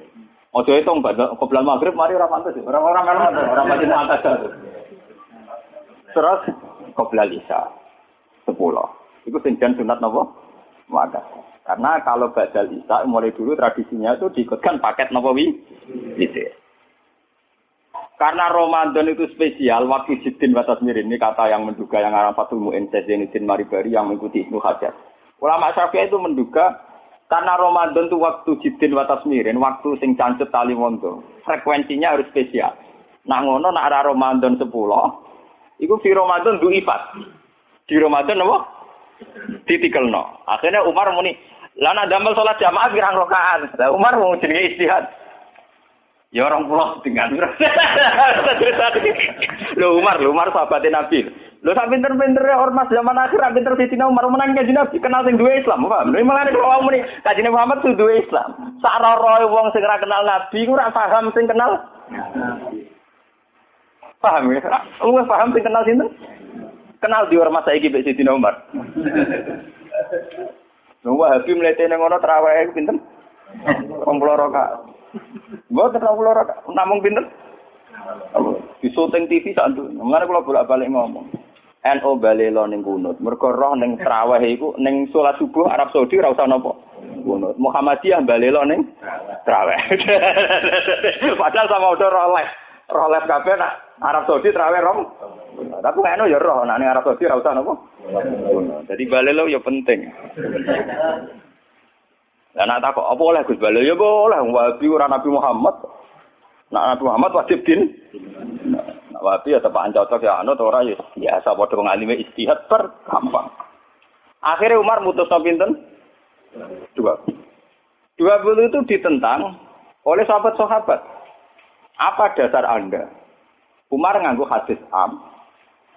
Ojo itu enggak, qabla maghrib mari ora pantes, ora ora melu, ora pantes atas. Terus qoblal isya. Sepuluh. Itu senjan sunat nopo? Maka. Karena kalau badal isya mulai dulu tradisinya itu diikutkan paket nopo wi? Gitu. Karena Ramadan itu spesial, waktu jidin batas mirin ini kata yang menduga yang arah Fatul Mu'in Zainuddin Maribari yang mengikuti Ibnu Hajar. Ulama Syafi'i itu menduga karena Ramadan itu waktu jidin batas mirin, waktu sing cancet tali mondo, frekuensinya harus spesial. Nah ngono nak arah Ramadan 10, Iku fi Ramadan ifat. Di Ramadan apa? no. Akhirnya Umar muni, lana damel sholat jamaah pirang rakaat. Lah Umar mau jenenge istihad. Ya orang pulau dengan Lo Umar, lo Umar sahabatnya Nabi. Lo sak pinter-pinter ya ormas zaman akhir pinter Sayyidina Umar menang kaji Nabi kenal sing dua Islam, paham? Lha malah kalau muni kaji Muhammad tuh dua Islam. Sak roy wong sing kenal Nabi ora paham sing kenal Paham ya? Lu paham sing kenal sinten? Kenal di ormas saiki mbek Sidina Umar. Lu Wahabi mlete ning ngono traweh pinten? 20 rakaat. Mboten 20 rakaat, namung pinten? Di syuting TV sak itu. Mengenai kalau bolak-balik ngomong. NO balelo ning kunut. Mergo roh ning traweh iku ning salat subuh Arab Saudi ora usah napa. Kunut. Muhammadiyah balelo ning traweh. Padahal sama udah. Roh live kabeh nak Arab Saudi terawih rom. Tapi kan ya roh, nah Arab Saudi ora usah napa. Jadi balelo ya penting. Lah nak takok apa oleh Gus Balelo ya boleh wabi ora Nabi Muhammad. Nak Nabi Muhammad wajib din. Nak wabi ya tepak cocok ya anu ora ya biasa padha istihad per gampang. Akhirnya Umar mutus pinten? Dua. Dua puluh itu ditentang oleh sahabat-sahabat. Apa dasar Anda? Umar nganggu hadis am.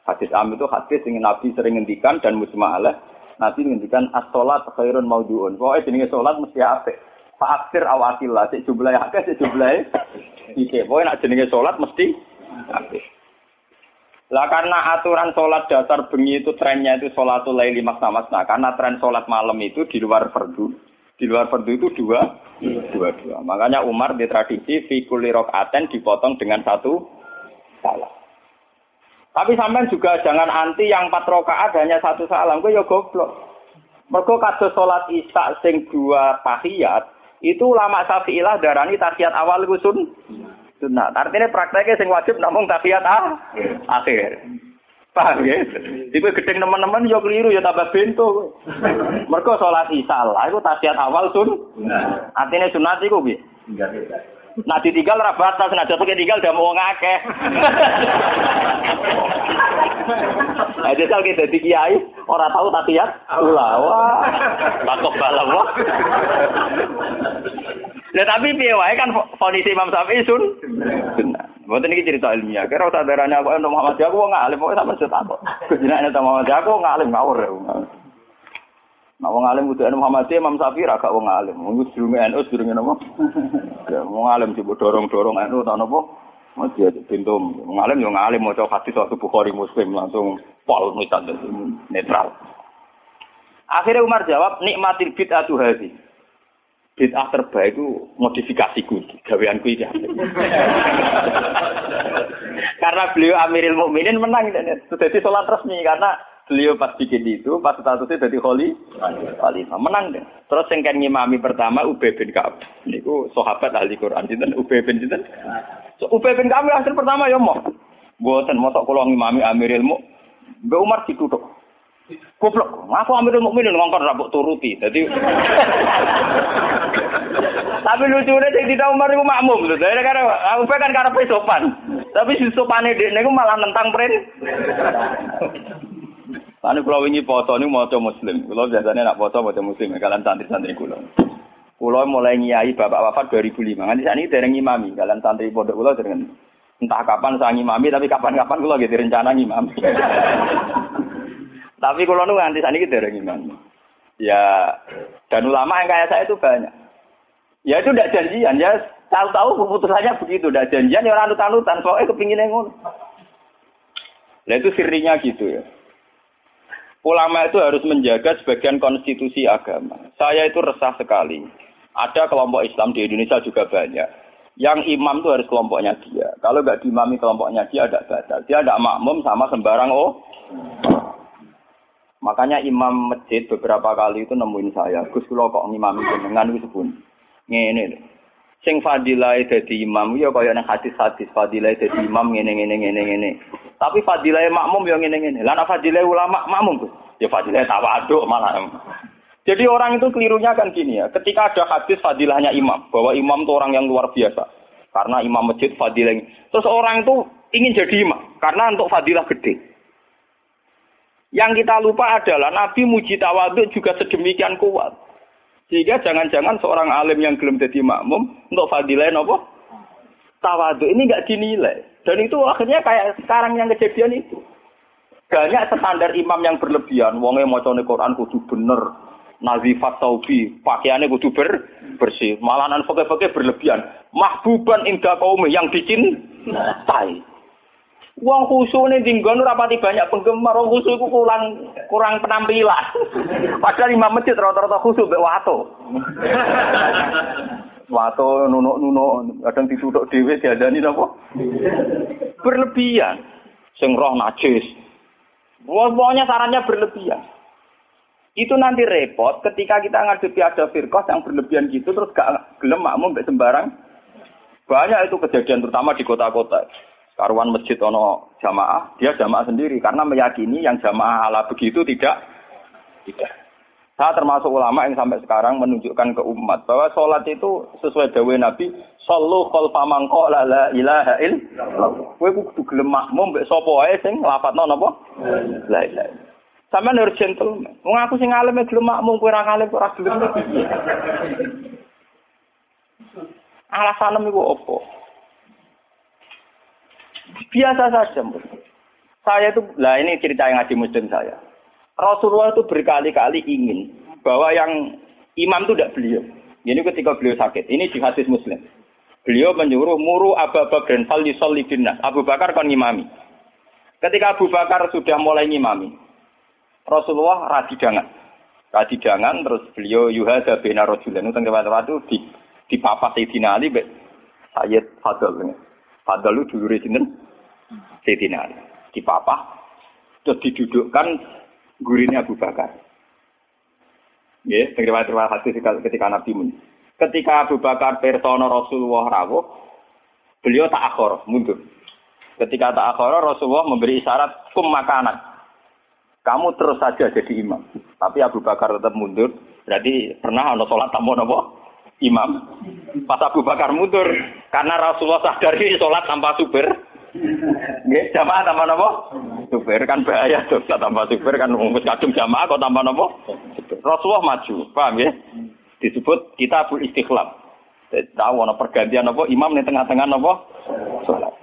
Hadis am itu hadis yang Nabi sering ngendikan dan musma'alah. Nabi ngendikan as-salat khairun maudhu'un. Pokoke jenenge salat mesti apik. Fa'aksir awakilah, cek jumlahe akeh, cek jumlahe iki. Pokoke nek jenenge salat mesti apik. Lah karena aturan sholat dasar bengi itu trennya itu sholatul laili masna. Karena tren sholat malam itu di luar fardu. Di luar fardu itu dua, dua, dua. Makanya Umar di tradisi fikuli aten dipotong dengan satu salam. Tapi sampean juga jangan anti yang empat rokaat hanya satu salam. Gue ya goblok. Mergo kados sholat isya sing dua tahiyat itu lama syafi'ilah darani tahiyat awal gusun sunat. Artinya prakteknya sing wajib namung tahiyat ah, akhir. Paham ya? Tipe gedeng teman-teman yo keliru ya tambah bento. Mergo salat isya lah iku tahiyat awal sun. Artinya sunat iku piye? Nah ditinggal ra batas, nah jatuh tinggal udah mau ngakeh. Nah, jajal kita kiai, orang tahu tapi ya, ulah, wah, takut balam wah. Lah tapi piye kan kondisi Imam Syafi'i sun. Benar. Mboten iki cerita ilmiah. Kira usah darane aku Muhammad aku wong alim kok sampe cerita kok. Jenenge Muhammad aku wong alim ngawur. Nah wong alim kudu Muhammad Imam Syafi'i ra gak wong alim. Wong sedurunge NU sedurunge napa? Ya wong alim coba dorong-dorong NU ta napa? Masih ada pintu wong alim yo ngalim maca hadis waktu Bukhari Muslim langsung pol misal netral. Akhirnya Umar jawab nikmatil bid'atu hadhi bid'ah terbaik itu modifikasiku, gaweanku iki. karena beliau Amiril Mukminin menang jadi sholat resmi karena beliau pas bikin itu pas statusnya jadi kholi khalifah menang deh. Terus yang kan ngimami pertama Ubay bin Ka'ab. Niku sahabat ahli Quran sinten Ubay bin sinten. So, Ubay bin Ka'ab hasil pertama ya mau. Mboten mosok kula ngimami Amiril Mukminin. Mbak Umar ditutup. Goblok, aku ambil mukminin ngongkon rabuk turuti. Jadi Tapi lucunya sing tidak Umar itu makmum lho. Karena aku kan karena sopan. Tapi si sopane dekne iku malah nentang pren. Anu kula wingi foto niku maca muslim. Kula biasanya nak foto maca muslim kalian santri-santri kula. Kula mulai nyai bapak wafat 2005. Nanti saat ini dereng imami kalian santri pondok kula dereng entah kapan saya ngimami tapi kapan-kapan kula gitu rencana ngimami. Tapi kalau nu nganti saat ini dereng imami. Ya dan ulama yang kayak saya itu banyak. Ya itu tidak janjian, ya tahu-tahu keputusannya begitu, tidak janjian ya orang anutan soalnya kepingin ngono. Nah itu sirinya gitu ya. Ulama itu harus menjaga sebagian konstitusi agama. Saya itu resah sekali. Ada kelompok Islam di Indonesia juga banyak. Yang imam itu harus kelompoknya dia. Kalau nggak diimami kelompoknya dia ada batal. Dia ada makmum sama sembarang oh. Makanya imam masjid beberapa kali itu nemuin saya. Gus kok ngimami jenengan itu pun ngene. Sing fadilah dadi imam ya kaya nang hadis-hadis fadilah dadi imam ngene ngene ngene ngene. Tapi fadilah makmum ya ngene ngene. Lah nek fadilah ulama makmum ya fadilah tawaduk malah. Jadi orang itu kelirunya kan gini ya. Ketika ada hadis fadilahnya imam, bahwa imam itu orang yang luar biasa. Karena imam masjid fadilah. Terus orang itu ingin jadi imam karena untuk fadilah gede. Yang kita lupa adalah Nabi muji tawaduk juga sedemikian kuat. Sehingga jangan-jangan seorang alim yang belum jadi makmum untuk fadilah apa? Tawadu ini nggak dinilai. Dan itu akhirnya kayak sekarang yang kejadian itu. Banyak standar imam yang berlebihan. Wongnya mau Quran kudu bener. Nazifat taubi, pakaiannya kudu ber, bersih. Malahan pakai-pakai berlebihan. Mahbuban indah kaum yang bikin tai. Wong khusyuk nih dinggon rapati banyak penggemar. Wong khusyuk itu kurang kurang penampilan. Padahal imam masjid rata-rata khusyuk mbek wato. wato nunuk-nunuk kadang ditutuk dhewe diadani napa? Berlebihan. Sing roh najis. Pokoknya sarannya berlebihan. Itu nanti repot ketika kita ngadepi ada firqah yang berlebihan gitu terus gak gelem makmum mbek sembarang. Banyak itu kejadian terutama di kota-kota karuan masjid ono jamaah, dia jamaah sendiri karena meyakini yang jamaah ala begitu tidak tidak. Saya termasuk ulama yang sampai sekarang menunjukkan ke umat bahwa sholat itu sesuai dawe Nabi, sallu khalfa man qala la ilaha illallah. Kowe kudu gelem makmum mbek sapa wae sing lafadzno napa? La ilaha Sampeyan harus gentleman. Wong aku sing alim gelem makmum kowe ora ora gelem. Alasanem iku opo? Biasa saja. Saya itu, lah ini cerita yang ngaji muslim saya. Rasulullah itu berkali-kali ingin bahwa yang imam itu tidak beliau. Ini ketika beliau sakit. Ini di hadis Muslim. Beliau menyuruh muru Abu Bakar fal yusalli binnas. Abu Bakar kan ngimami. Ketika Abu Bakar sudah mulai ngimami, Rasulullah radidangan. Radidangan terus beliau yuhada bina rajulan itu tengah waktu di di papa Sayyidina Ali Sayyid Fadl. Fadl itu dulu Sayyidina Ali. Di papa terus didudukkan gurinya Abu Bakar. Ya, terima kasih ketika Nabi Mun. Ketika Abu Bakar persona Rasulullah rawuh, beliau tak akhor, mundur. Ketika tak akhor, Rasulullah memberi isyarat kum makanan. Kamu terus saja jadi imam. Tapi Abu Bakar tetap mundur. Berarti pernah ada sholat tamu nopo imam. Pas Abu Bakar mundur, karena Rasulullah sadar ini sholat tanpa super. Nggih, jamaah tanpa nopo? Super kan bahaya tuh, tanpa super kan ngumpet kadung jamaah kok tanpa nopo? Rasulullah maju, paham ya? Disebut kita kitabul istiqlam. Tahu ana pergantian apa imam di tengah-tengah apa? Salat.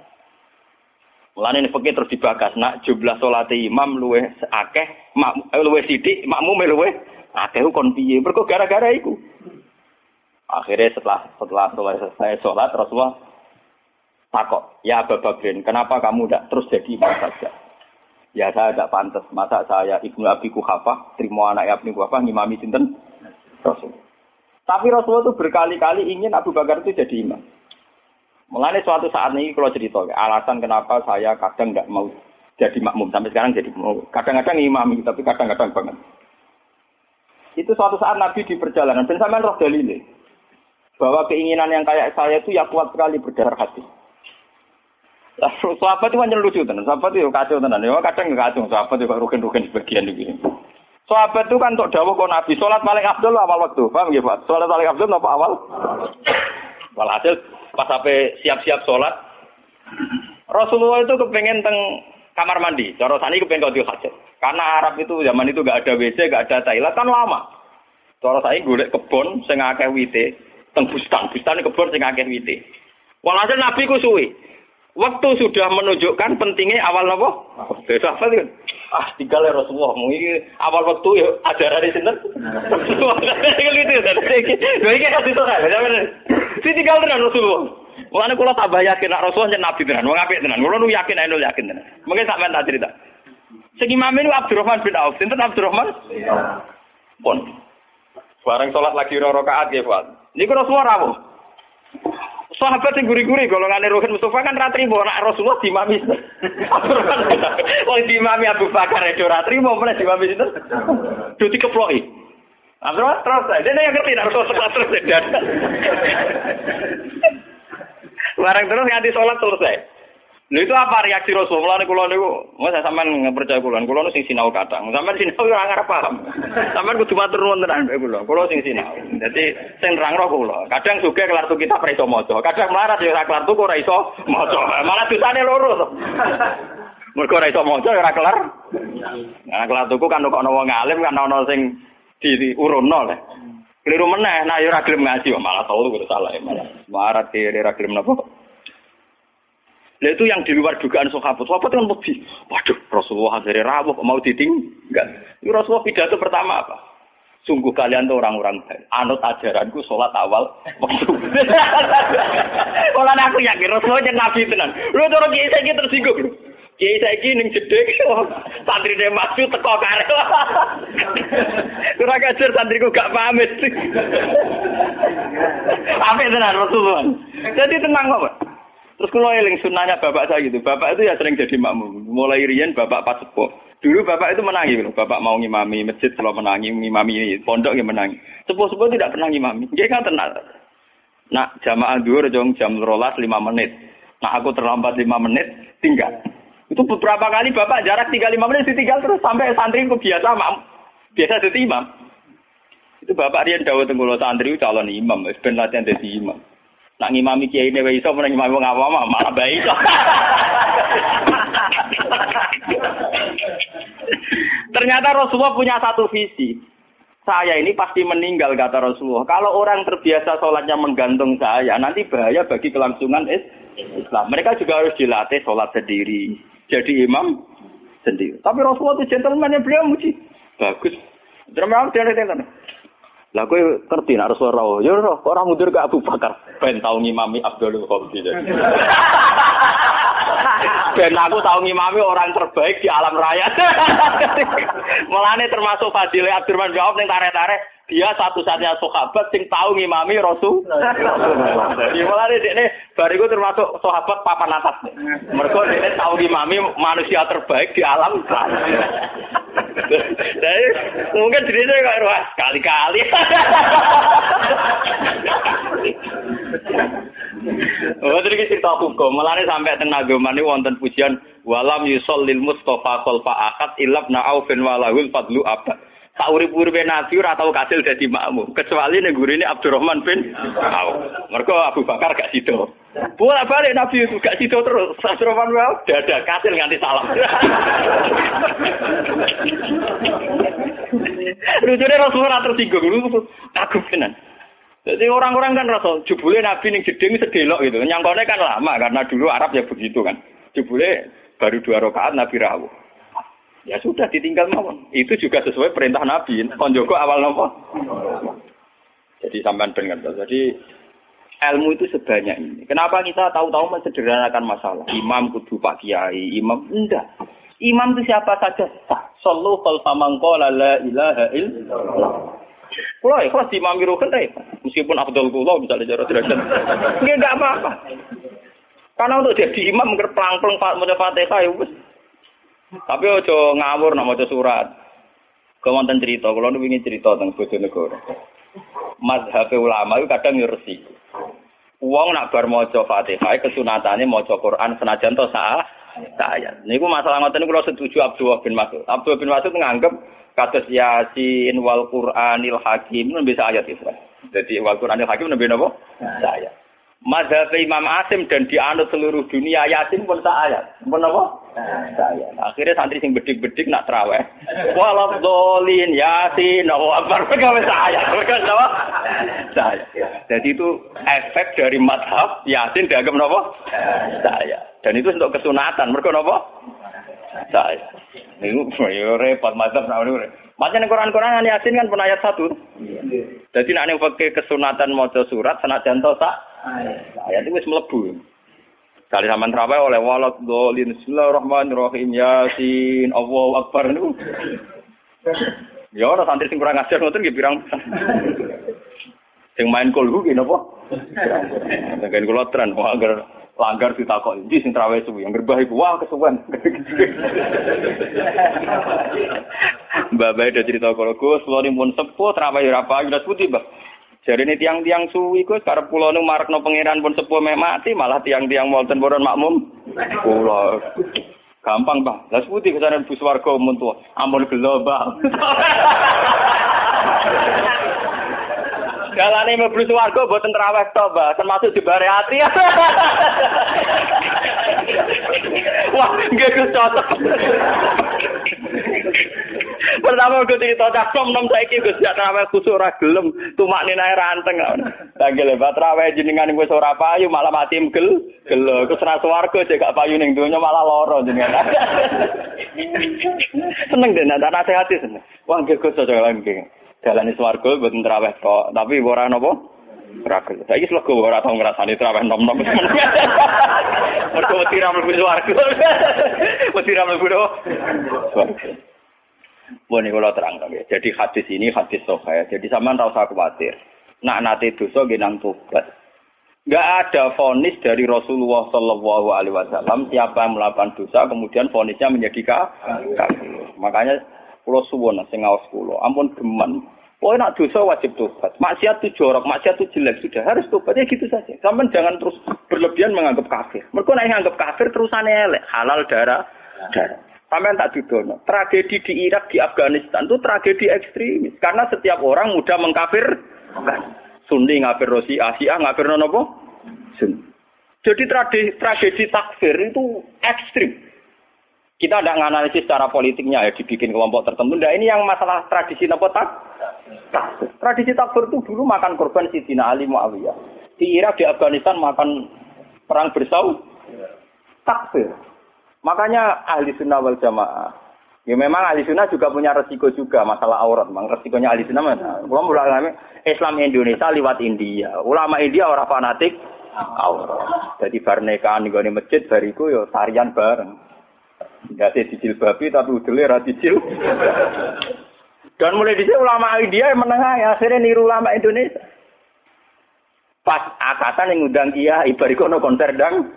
Mulane ini fakir terus dibagas, nak jumlah salat imam luweh akeh, mak eh, luweh sithik, makmum luweh akeh kon piye? Mergo gara-gara iku. Akhirnya setelah setelah selesai sholat Rasulullah takok, ya Abu Bakrin, kenapa kamu tidak terus jadi imam saja? Ya saya tidak pantas. Masa saya ibnu Abi Kuhafah, terima anak Ibnu Kuhafah, ngimami sinten Rasul. Tapi Rasulullah itu berkali-kali ingin Abu Bakar itu jadi imam. Mengenai suatu saat ini kalau cerita, alasan kenapa saya kadang nggak mau jadi makmum sampai sekarang jadi mau. Kadang-kadang imami, tapi kadang-kadang banget. Itu suatu saat Nabi di perjalanan dan sampai roh bahwa keinginan yang kayak saya itu ya kuat sekali berdasar hati. Sahabat itu hanya lucu tenan. Sahabat itu kacau tenan. Ya kadang kacau. Sahabat juga rugen-rugen sebagian begini. Sahabat itu kan untuk dawuh kok Nabi salat paling abdul awal waktu. Paham ya, Pak? Salat paling abdul apa awal? Walhasil pas sampai siap-siap salat Rasulullah itu kepengen teng kamar mandi. Cara sani kepengen kau hajat. Karena Arab itu zaman itu gak ada WC, gak ada toilet kan lama. Cara saya golek kebon sing akeh wite, teng bustan, bustan kebon sing akeh wite. Walhasil Nabi ku suwi. Waktu sudah menunjukkan pentingnya awal nopo. Beda apa sih? Ah, tinggal ya Rasulullah. Mungkin awal waktu ya ajaran di sini. gitu ya. Lha iki kasih kan. Si tinggal tenan Rasulullah. Mulane kula tambah yakin nek Rasulullah yen nabi tenan, wong apik tenan. Kula nu yakin nek yakin tenan. Mungkin sampean tak cerita. Sing imam ini Abdurrahman bin Auf. Sinten Abdurrahman? Iya. Pun. Bareng sholat lagi ro rakaat nggih, Pak. Niku Rasulullah rawuh. Sahabat yang guri-guri golongan Rohin Mustafa kan ratri mau nak Rasulullah dimami. Wong dimami Abu Bakar itu ratri mau mana dimami itu? Duti keploki. Abdurrahman terus dia yang ngerti Rasulullah terus dan. Barang terus nganti sholat selesai. Lha itu apa reaksi Rasulullah niku kula niku, Mas sampean percaya kula, kula nu sing sinau kadang. Sampean sinau ora ngarep paham. Sampean kudu matur nuwun tenan kula. Kula sing sinau. Dadi sing nerangno kula. Kadang sugih kelar kita ora iso maca. Kadang melarat ya ora kelar tuh ora iso maca. Malah dosane loro to. Mergo ora iso maca ya ora kelar. Nah, kelar tuku kan kok ana wong alim kan ana sing diurunno le. Keliru meneh, nah ya ora gelem ngaji malah tau salah ya malah. Marat kiri ora gelem napa? Lah itu yang di luar dugaan sahabat. Sahabat kan lebih, waduh Rasulullah akhirnya rawuh mau ditinggal. Itu Rasulullah pidato pertama apa? Sungguh kalian tuh orang-orang baik. Anut ajaranku sholat awal waktu. Kalau aku yakin Rasulullah yang nabi tenan. Lu cara kiai saya tersinggung. Kiai saya ini ning santri dia masuk teko kare. Kurang ajar santriku gak pamit. Apa tenan Rasulullah? Jadi tenang kok. Terus kalau eling sunnahnya bapak saya gitu, bapak itu ya sering jadi makmum. Mulai rian bapak pas sepuh. Dulu bapak itu menangi, gitu. bapak mau ngimami masjid kalau menangi, ngimami pondok yang menangi. Sepuh-sepuh tidak pernah ngimami. Dia kan tenang. Nah, jamaah dulu jong jam rolas lima menit. Nah, aku terlambat lima menit, tinggal. Itu beberapa kali bapak jarak tiga lima menit ditinggal terus sampai santri ku biasa mam, biasa jadi imam. Itu bapak Rian Dawud Tenggulo santri calon imam, ben latihan jadi imam. Nak ngimami kiai ini iso menang ngimami wong awam malah baik iso. Ternyata Rasulullah punya satu visi. Saya ini pasti meninggal kata Rasulullah. Kalau orang terbiasa sholatnya menggantung saya, nanti bahaya bagi kelangsungan Islam. Mereka juga harus dilatih sholat sendiri. Jadi imam sendiri. Tapi Rasulullah itu gentleman yang beliau muji. Bagus. Dia ada Lah kowe ngerti nek Rasulullah, ya ora ora mundur ke Abu Bakar ben tau ngimami Abdul Qadir. ben aku tau ngimami orang terbaik di alam raya. Mulane termasuk Fadilah Abdurrahman jawab ning tarik-tarik dia satu-satunya sahabat sing tahu ngimami Rasul. Jadi mulane dekne bariku termasuk sahabat papan atas. Mergo dekne tahu ngimami manusia terbaik di alam raya. Jadi mungkin jadi kok wah kali-kali. Oh, jadi cerita hukum. Mulane sampai teng agama ini wonten pujian walam yusallil mustafa khalfa akad ilab na'aufin walahul fadlu abad. Tak urip-uripe Nabi ora tau kasil dadi makmum, kecuali ning gurine Abdurrahman bin Auf. Mergo Abu Bakar gak sido. Bola balik Nabi itu gak sido terus. Abdurrahman bin Auf dada kasil nganti salam. Lucunya Rasulullah tersinggung, lu kagum tenan. Jadi orang-orang kan rasa jebule Nabi ning jeding sedelok gitu. Nyangkone kan lama karena dulu Arab ya begitu kan. Jebule baru dua rakaat Nabi rawuh. Ya sudah ditinggal mawon. Itu juga sesuai perintah Nabi. Konjoko awal nopo. Jadi sampean dengan Jadi ilmu itu sebanyak ini. Kenapa kita tahu-tahu mensederhanakan masalah? Imam kudu Pak Kiai, imam enggak. Imam itu siapa saja sah. Sallu khalfa man qala la ilaha illallah. Kulo ikhlas di imam rukin deh. Meskipun Abdul Kulo bisa dijarah derajat. Enggak enggak apa-apa. Karena untuk jadi imam ngerplang-plang maca Fatihah ya tapi ojo ngawur nak maca surat. Kemonten cerita, kalau nu ingin cerita tentang Bojonegoro. Mazhab ulama itu kadang ngerti. Uang nak bar maca Fatihah kesunatane maca Quran senajan to sah saya. Niku masalah ngoten niku setuju Abdullah bin Mas'ud. Abdullah bin Mas'ud nganggep kados Yasin wal Qur'anil Hakim bisa ayat itu. Jadi wal Qur'anil Hakim nembe napa? Saya. Mazhab Imam Asim dan dianut seluruh dunia Yasin pun ayat. Pun apa? Saya. Akhirnya santri sing bedik-bedik nak teraweh. Walau dolin Yasin, Allah Akbar. Mereka saya. Mereka apa? Saya. Jadi itu efek dari madhab Yasin dianggap apa? Saya. Dan itu untuk kesunatan. Mereka apa? Saya. Ini repot madhab. Macam Quran-Quran Yasin kan pun ayat satu. Jadi nak pakai kesunatan mau surat senajan to sak Ayat itu wis mlebu. Kali sampean terawih oleh walad dolin bismillahirrahmanirrahim yasin Allahu akbar niku. Ya ora santri sing kurang ajar ngoten nggih pirang. Sing main kulhu ki napa? Dengan kula tren wah agar langgar ditakok iki sing trawe suwi yang gerbah iku wah kesuwen. Mbak Bae cerita kalau Gus, lo pun sepuh, terawih apa, udah putih, Mbak. Jadi ini tiang-tiang suwi ku sekarang pulau nu marak no pangeran pun sepuh mati malah tiang-tiang Walton boron makmum pulau gampang bang. Lah putih ke sana bus warga umum tua ampun gelo. Jalan ini bus warga buat terawih to bang termasuk bare hati. Wah, gak cocok. Pertama gue cerita cak nom nom saiki Gus ya trawe kusuk ora gelem tumak ninae ranteng. Lagi lebat trawe jenengan wis ora payu malah mati gel gelo Gus ra swarga cek gak payu ning donya malah lara jenengan. seneng deh nak nasihati seneng. Wah nggih Gus cocok lagi. Jalani swarga mboten traweh kok, tapi ora napa? Ora gelem. Saiki slego ora tau ngrasani traweh nom-nom. Mergo wedi ra mlebu swarga. Wedi ra mlebu ini kalau terang ya. Jadi hadis ini hadis soha Jadi sama tahu usah khawatir. Nak nate dosa genang tobat. Gak ada fonis dari Rasulullah Shallallahu Alaihi Wasallam siapa yang melakukan dosa kemudian fonisnya menjadi kafir. Makanya pulau suwon sing pulau. Ampun geman. Oh nak dosa wajib tobat. Maksiat itu jorok, maksiat itu jelek sudah harus tobat ya gitu saja. Sampai jangan terus berlebihan menganggap kafir. Mereka naik menganggap kafir terusannya elek halal darah darah. Sampai tak didono. Tragedi di Irak, di Afghanistan itu tragedi ekstremis. Karena setiap orang mudah mengkafir. Sunni ngafir Rosi, Asia ngafir? Sunni. Jadi tragedi, tragedi takfir itu ekstrim. Kita tidak menganalisis secara politiknya ya dibikin kelompok tertentu. Nah ini yang masalah tradisi nopo tak? Tradisi takfir itu dulu makan korban Sidina Ali Muawiyah. Di Irak, di Afghanistan makan perang bersau. Takfir. Makanya ahli sunnah wal jamaah Ya memang ahli sunnah juga punya resiko juga masalah aurat. Memang resikonya ahli sunnah mana? Kalau mulai Islam Indonesia lewat India. Ulama India orang fanatik aurat. Jadi bar nikahan di masjid bariku yo tarian bareng. Gak sih cicil babi tapi udahlah ra cicil. Dan mulai di ulama India yang menengah ya akhirnya niru ulama Indonesia. Pas akatan yang ngundang dia, ibariku no konser dang.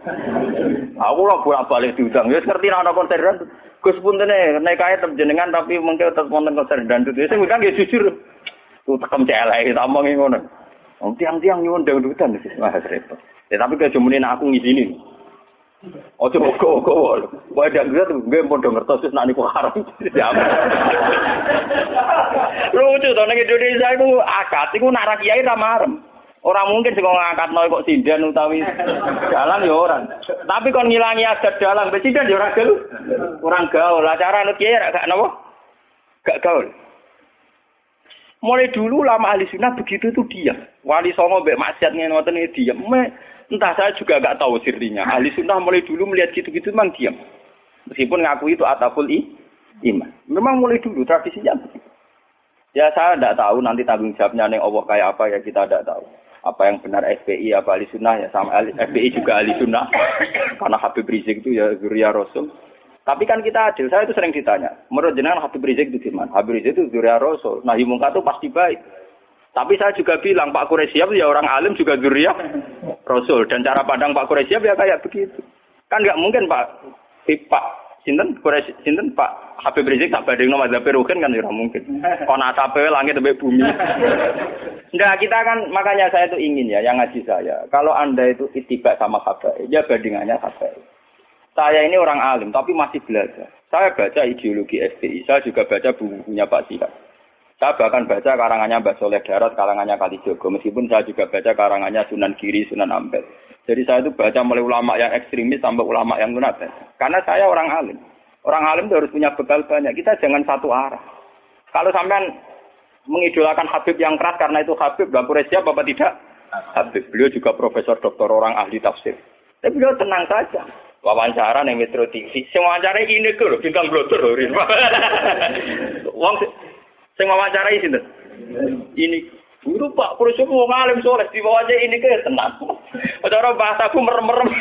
Aku lah bolak balik diundang. Ya ngerti no konser dang. Gus pun tene naik kaya terjenengan tapi mungkin tetap wonten konser dangdut. Wis ngundang ya jujur. Ku tekem celek tak omongi ngono. Wong tiang-tiang nyuwun dangdutan wis wah repot. Ya tapi kejemunin aku ngizinin. Ojo kok-kok. Wae dangdut gue padha ngertos wis nak niku haram. Lucu to ning Indonesia iku akad iku nak kiai ra. Orang mungkin sih ngangkat noy kok sindan utawi jalan ya orang. Tapi kon ngilangi adat dalang, sindan ya orang gaul. Orang gaul. Acara nut kiai gak nopo? Gak gaul. Mulai dulu lama ahli sunnah begitu itu diam. Wali songo mbek maksiat ngoten ini diam. Entah saya juga gak tahu sirinya. Ahli sunnah mulai dulu melihat gitu-gitu memang diam. Meskipun ngaku itu ataful i, iman. Memang mulai dulu tradisinya. Ya saya tidak tahu nanti tanggung jawabnya neng Allah kayak apa ya kita tidak tahu apa yang benar FPI apa ahli sunnah ya sama FPI juga ahli sunnah. Karena Habib Rizik itu ya Zuria Rasul. Tapi kan kita adil saya itu sering ditanya menurut jenengan Habib Rizik itu gimana? Habib Rizik itu Zuria Rasul. Nah Mungka itu pasti baik. Tapi saya juga bilang Pak Quraisyab ya orang alim juga Zuria Rasul. Dan cara pandang Pak Quraisyab ya kayak begitu. Kan nggak mungkin Pak Pak Sinten Quraisy Sinten Pak Habib Rizik tak nama mazhab Rukin kan ya mungkin. Kon asape langit sampai bumi. Enggak, kita kan makanya saya itu ingin ya yang ngaji saya. Kalau Anda itu itiba sama Habib, ya bandingannya Habib. Saya ini orang alim tapi masih belajar. Saya baca ideologi FPI, saya juga baca bukunya Pak Sihab. Saya bahkan baca karangannya Mbak Soleh Darat, karangannya Kali Jogo. Meskipun saya juga baca karangannya Sunan Giri, Sunan Ampel. Jadi saya itu baca mulai ulama yang ekstremis sampai ulama yang lunatik. Karena saya orang alim. Orang alim itu harus punya bekal banyak. Kita jangan satu arah. Kalau sampean mengidolakan Habib yang keras karena itu Habib, Bapak siapa Bapak tidak? Habib. Beliau juga profesor doktor orang ahli tafsir. Tapi beliau tenang saja. Wawancara nih Metro TV. Wawancara ini tuh bintang blotor loh. Wong Sing wawancarai sinten? Ini guru Pak Kursus mau ngalim soleh di bawah aja ini kayak tenang. Cara bahasaku merem-merem.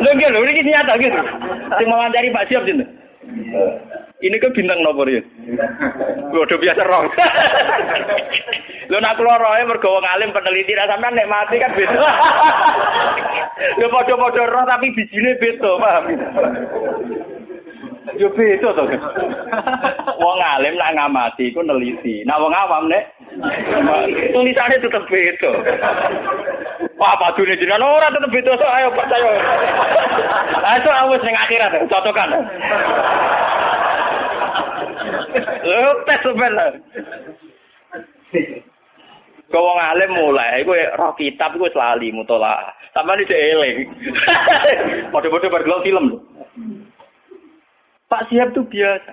Lho nggih lho ini nyata gitu. Sing wawancari Pak Siap sinten? Ini ke bintang nomor ya. Udah biasa roh. Lho nak keluar roh mergo wong alim peneliti ra sampean nek mati kan beda. Lho padha-padha roh tapi bijine beda, paham? Yo beda to. Wong alim nak ngamati iku neliti. Nah wong awam nek tulisane tetep beda. Wah, padune jenengan ora tetep beda so ayo percaya. Ayo awis ning akhirat cocokan. Lho tes sebenarnya. Kau wong alim mulai, iku roh kitab iku lali mutola. Sampai ini eling. Padha-padha bergelau film. Pak Siap itu biasa.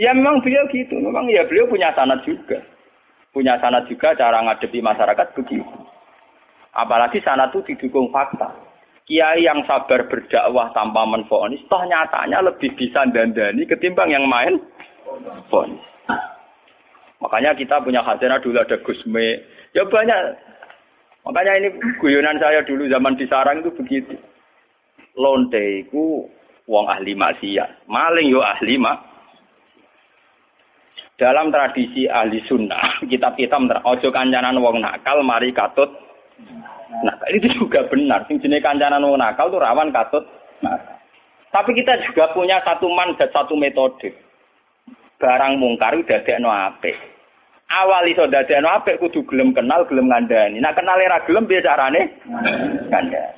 Ya memang beliau gitu, memang ya beliau punya sanat juga. Punya sanat juga cara ngadepi masyarakat begitu. Apalagi sanat itu didukung fakta. Kiai yang sabar berdakwah tanpa menfonis, toh nyatanya lebih bisa dandani ketimbang yang main fonis. Makanya kita punya khazanah dulu ada Gusme. Ya banyak. Makanya ini guyonan saya dulu zaman di Sarang itu begitu. Lonte itu wong ahli maksiat. Maling yo ahli mak. Dalam tradisi ahli sunnah, kitab-kitab ojo kancanan wong nakal mari katut. Nah, itu juga benar. Sing jenis kancanan wong nakal tuh rawan katut. Nah, tapi kita juga punya satu mandat, satu metode. Barang mungkar udah no apik. Awal iso dadekno apik kudu gelem kenal, gelem ngandani. Nah, kenal era gelem piye carane? Ngandani.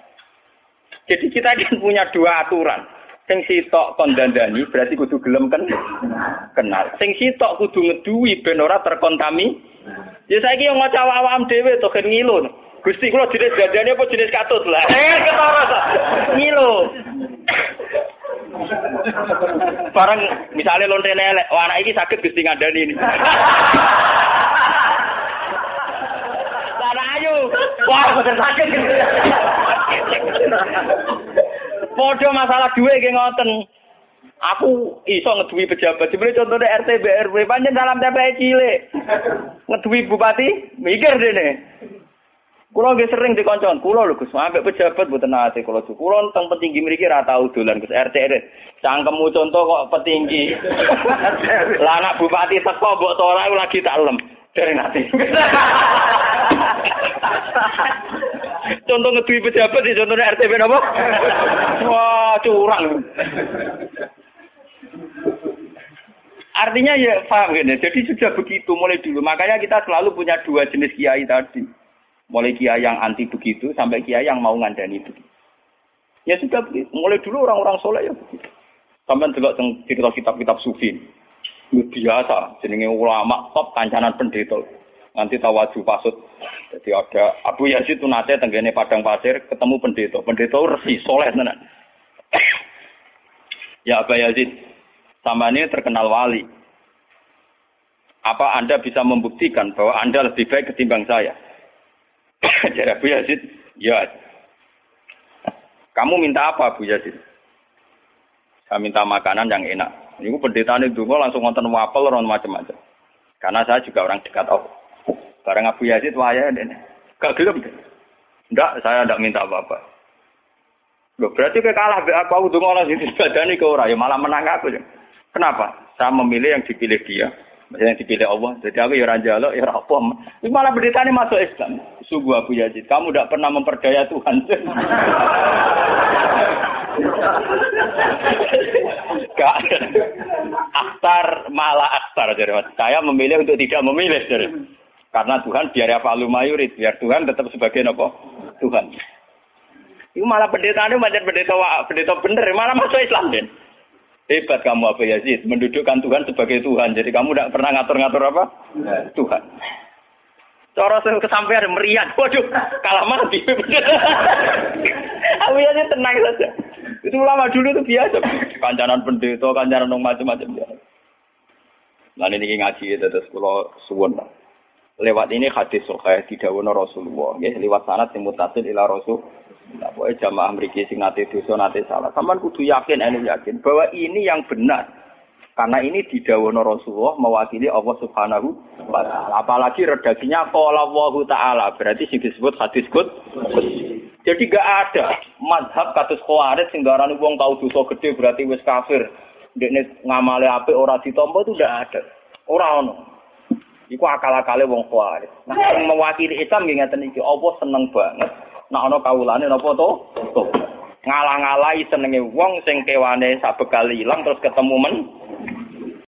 Jadi kita kan punya dua aturan. Sing sitok kondandani berarti kudu gelem kan kenal. Sing sitok kudu ngeduwi ben ora terkontami. Ya saiki yo ngaca awam dhewe to kan ngilu. Gusti kula jenis dandane apa jenis katut lah. Eh ketara ngilu. Barang misalnya lonte elek, wah anak iki sakit Gusti ngandani ini. Sana ayo. Wah, sakit. Podo masalah duwe nggih ngoten. Aku iso ngeduwi pejabat. Sebenarnya contohnya RT BRW panjang dalam TPI cilik. Ngeduwi bupati, mikir dene. Kulo nggih sering dikoncon, kulo lho Gus, sampe pejabat mboten nate kulo. Kulo teng petinggi mriki ra tau dolan Gus RT. Cangkemmu contoh kok petinggi. Lah anak bupati teko mbok ora lagi tak lem. Dereng nate. Contoh ngeduwi pejabat di contohnya RTB napa? Wah, curang. Artinya ya paham gini. Jadi sudah begitu mulai dulu. Makanya kita selalu punya dua jenis kiai tadi. Mulai kiai yang anti begitu sampai kiai yang mau ngandani begitu. Ya sudah. Mulai dulu orang-orang soleh ya begitu. Sampai juga cerita kitab-kitab sufi. Biasa, jenenge ulama top kancanan pendeta. Nanti tawaju pasut. Jadi ada Abu Yazid itu nate tenggene padang pasir ketemu pendeta. Pendeta resi soleh tenan. ya Abu Yazid, sama terkenal wali. Apa Anda bisa membuktikan bahwa Anda lebih baik ketimbang saya? Jadi Abu Yazid, ya. Kamu minta apa Abu Yazid? Saya minta makanan yang enak. Ini pendeta ini dulu langsung nonton wapel, orang macam-macam. Karena saya juga orang dekat Allah. Barang Abu Yazid waya dene. Gak gelem. Enggak, saya enggak minta apa-apa. Loh, berarti ke kalah be aku udah ngolah sini badani ke orang ya malah menang aku ya. Kenapa? Saya memilih yang dipilih dia. Yang dipilih Allah. Jadi aku ya raja lo, ya apa. Ini malah berita ini masuk Islam. Sungguh Abu Yazid, kamu tidak pernah memperdaya Tuhan. Gak. Aktar malah aktar jadi Saya memilih untuk tidak memilih jadi. Karena Tuhan biar apa mayurit, biar Tuhan tetap sebagai apa? Tuhan. Itu malah pendeta itu macam pendeta pendeta bener, malah masuk Islam den. Hebat kamu Abu Yazid, mendudukkan Tuhan sebagai Tuhan. Jadi kamu tidak pernah ngatur-ngatur apa? Tuhan. Cara saya kesampaian meriah, waduh, kalah mati. Abu Yazid tenang saja. Itu ulama dulu itu biasa. Kancanan pendeta, kancanan macam-macam. Nah ini ngaji itu terus kalau suwon lah lewat ini hadis sahih didhawuhna Rasulullah nggih lewat sanad sing mutasil ila Rasul Nah, pokoknya jamaah mriki sing nate dosa nate salah. Sampeyan kudu yakin ene yakin bahwa ini yang benar. Karena ini didhawuhna Rasulullah mewakili Allah Subhanahu wa taala. Apalagi redaksinya qala Allah taala, berarti sing disebut hadis kut. Jadi gak ada madhab kados khawarij sing darani wong tau dosa gede berarti wis kafir. Dekne ngamale apik ora ditampa itu ndak ada. Ora ono. Iku akal-akale wong Khawarij. Nah, sing mewakili Islam nggih ngeten iki, apa seneng banget nek ana kawulane napa to? Ngalah-ngalahi senenge wong sing kewane sabekal ilang terus ketemu men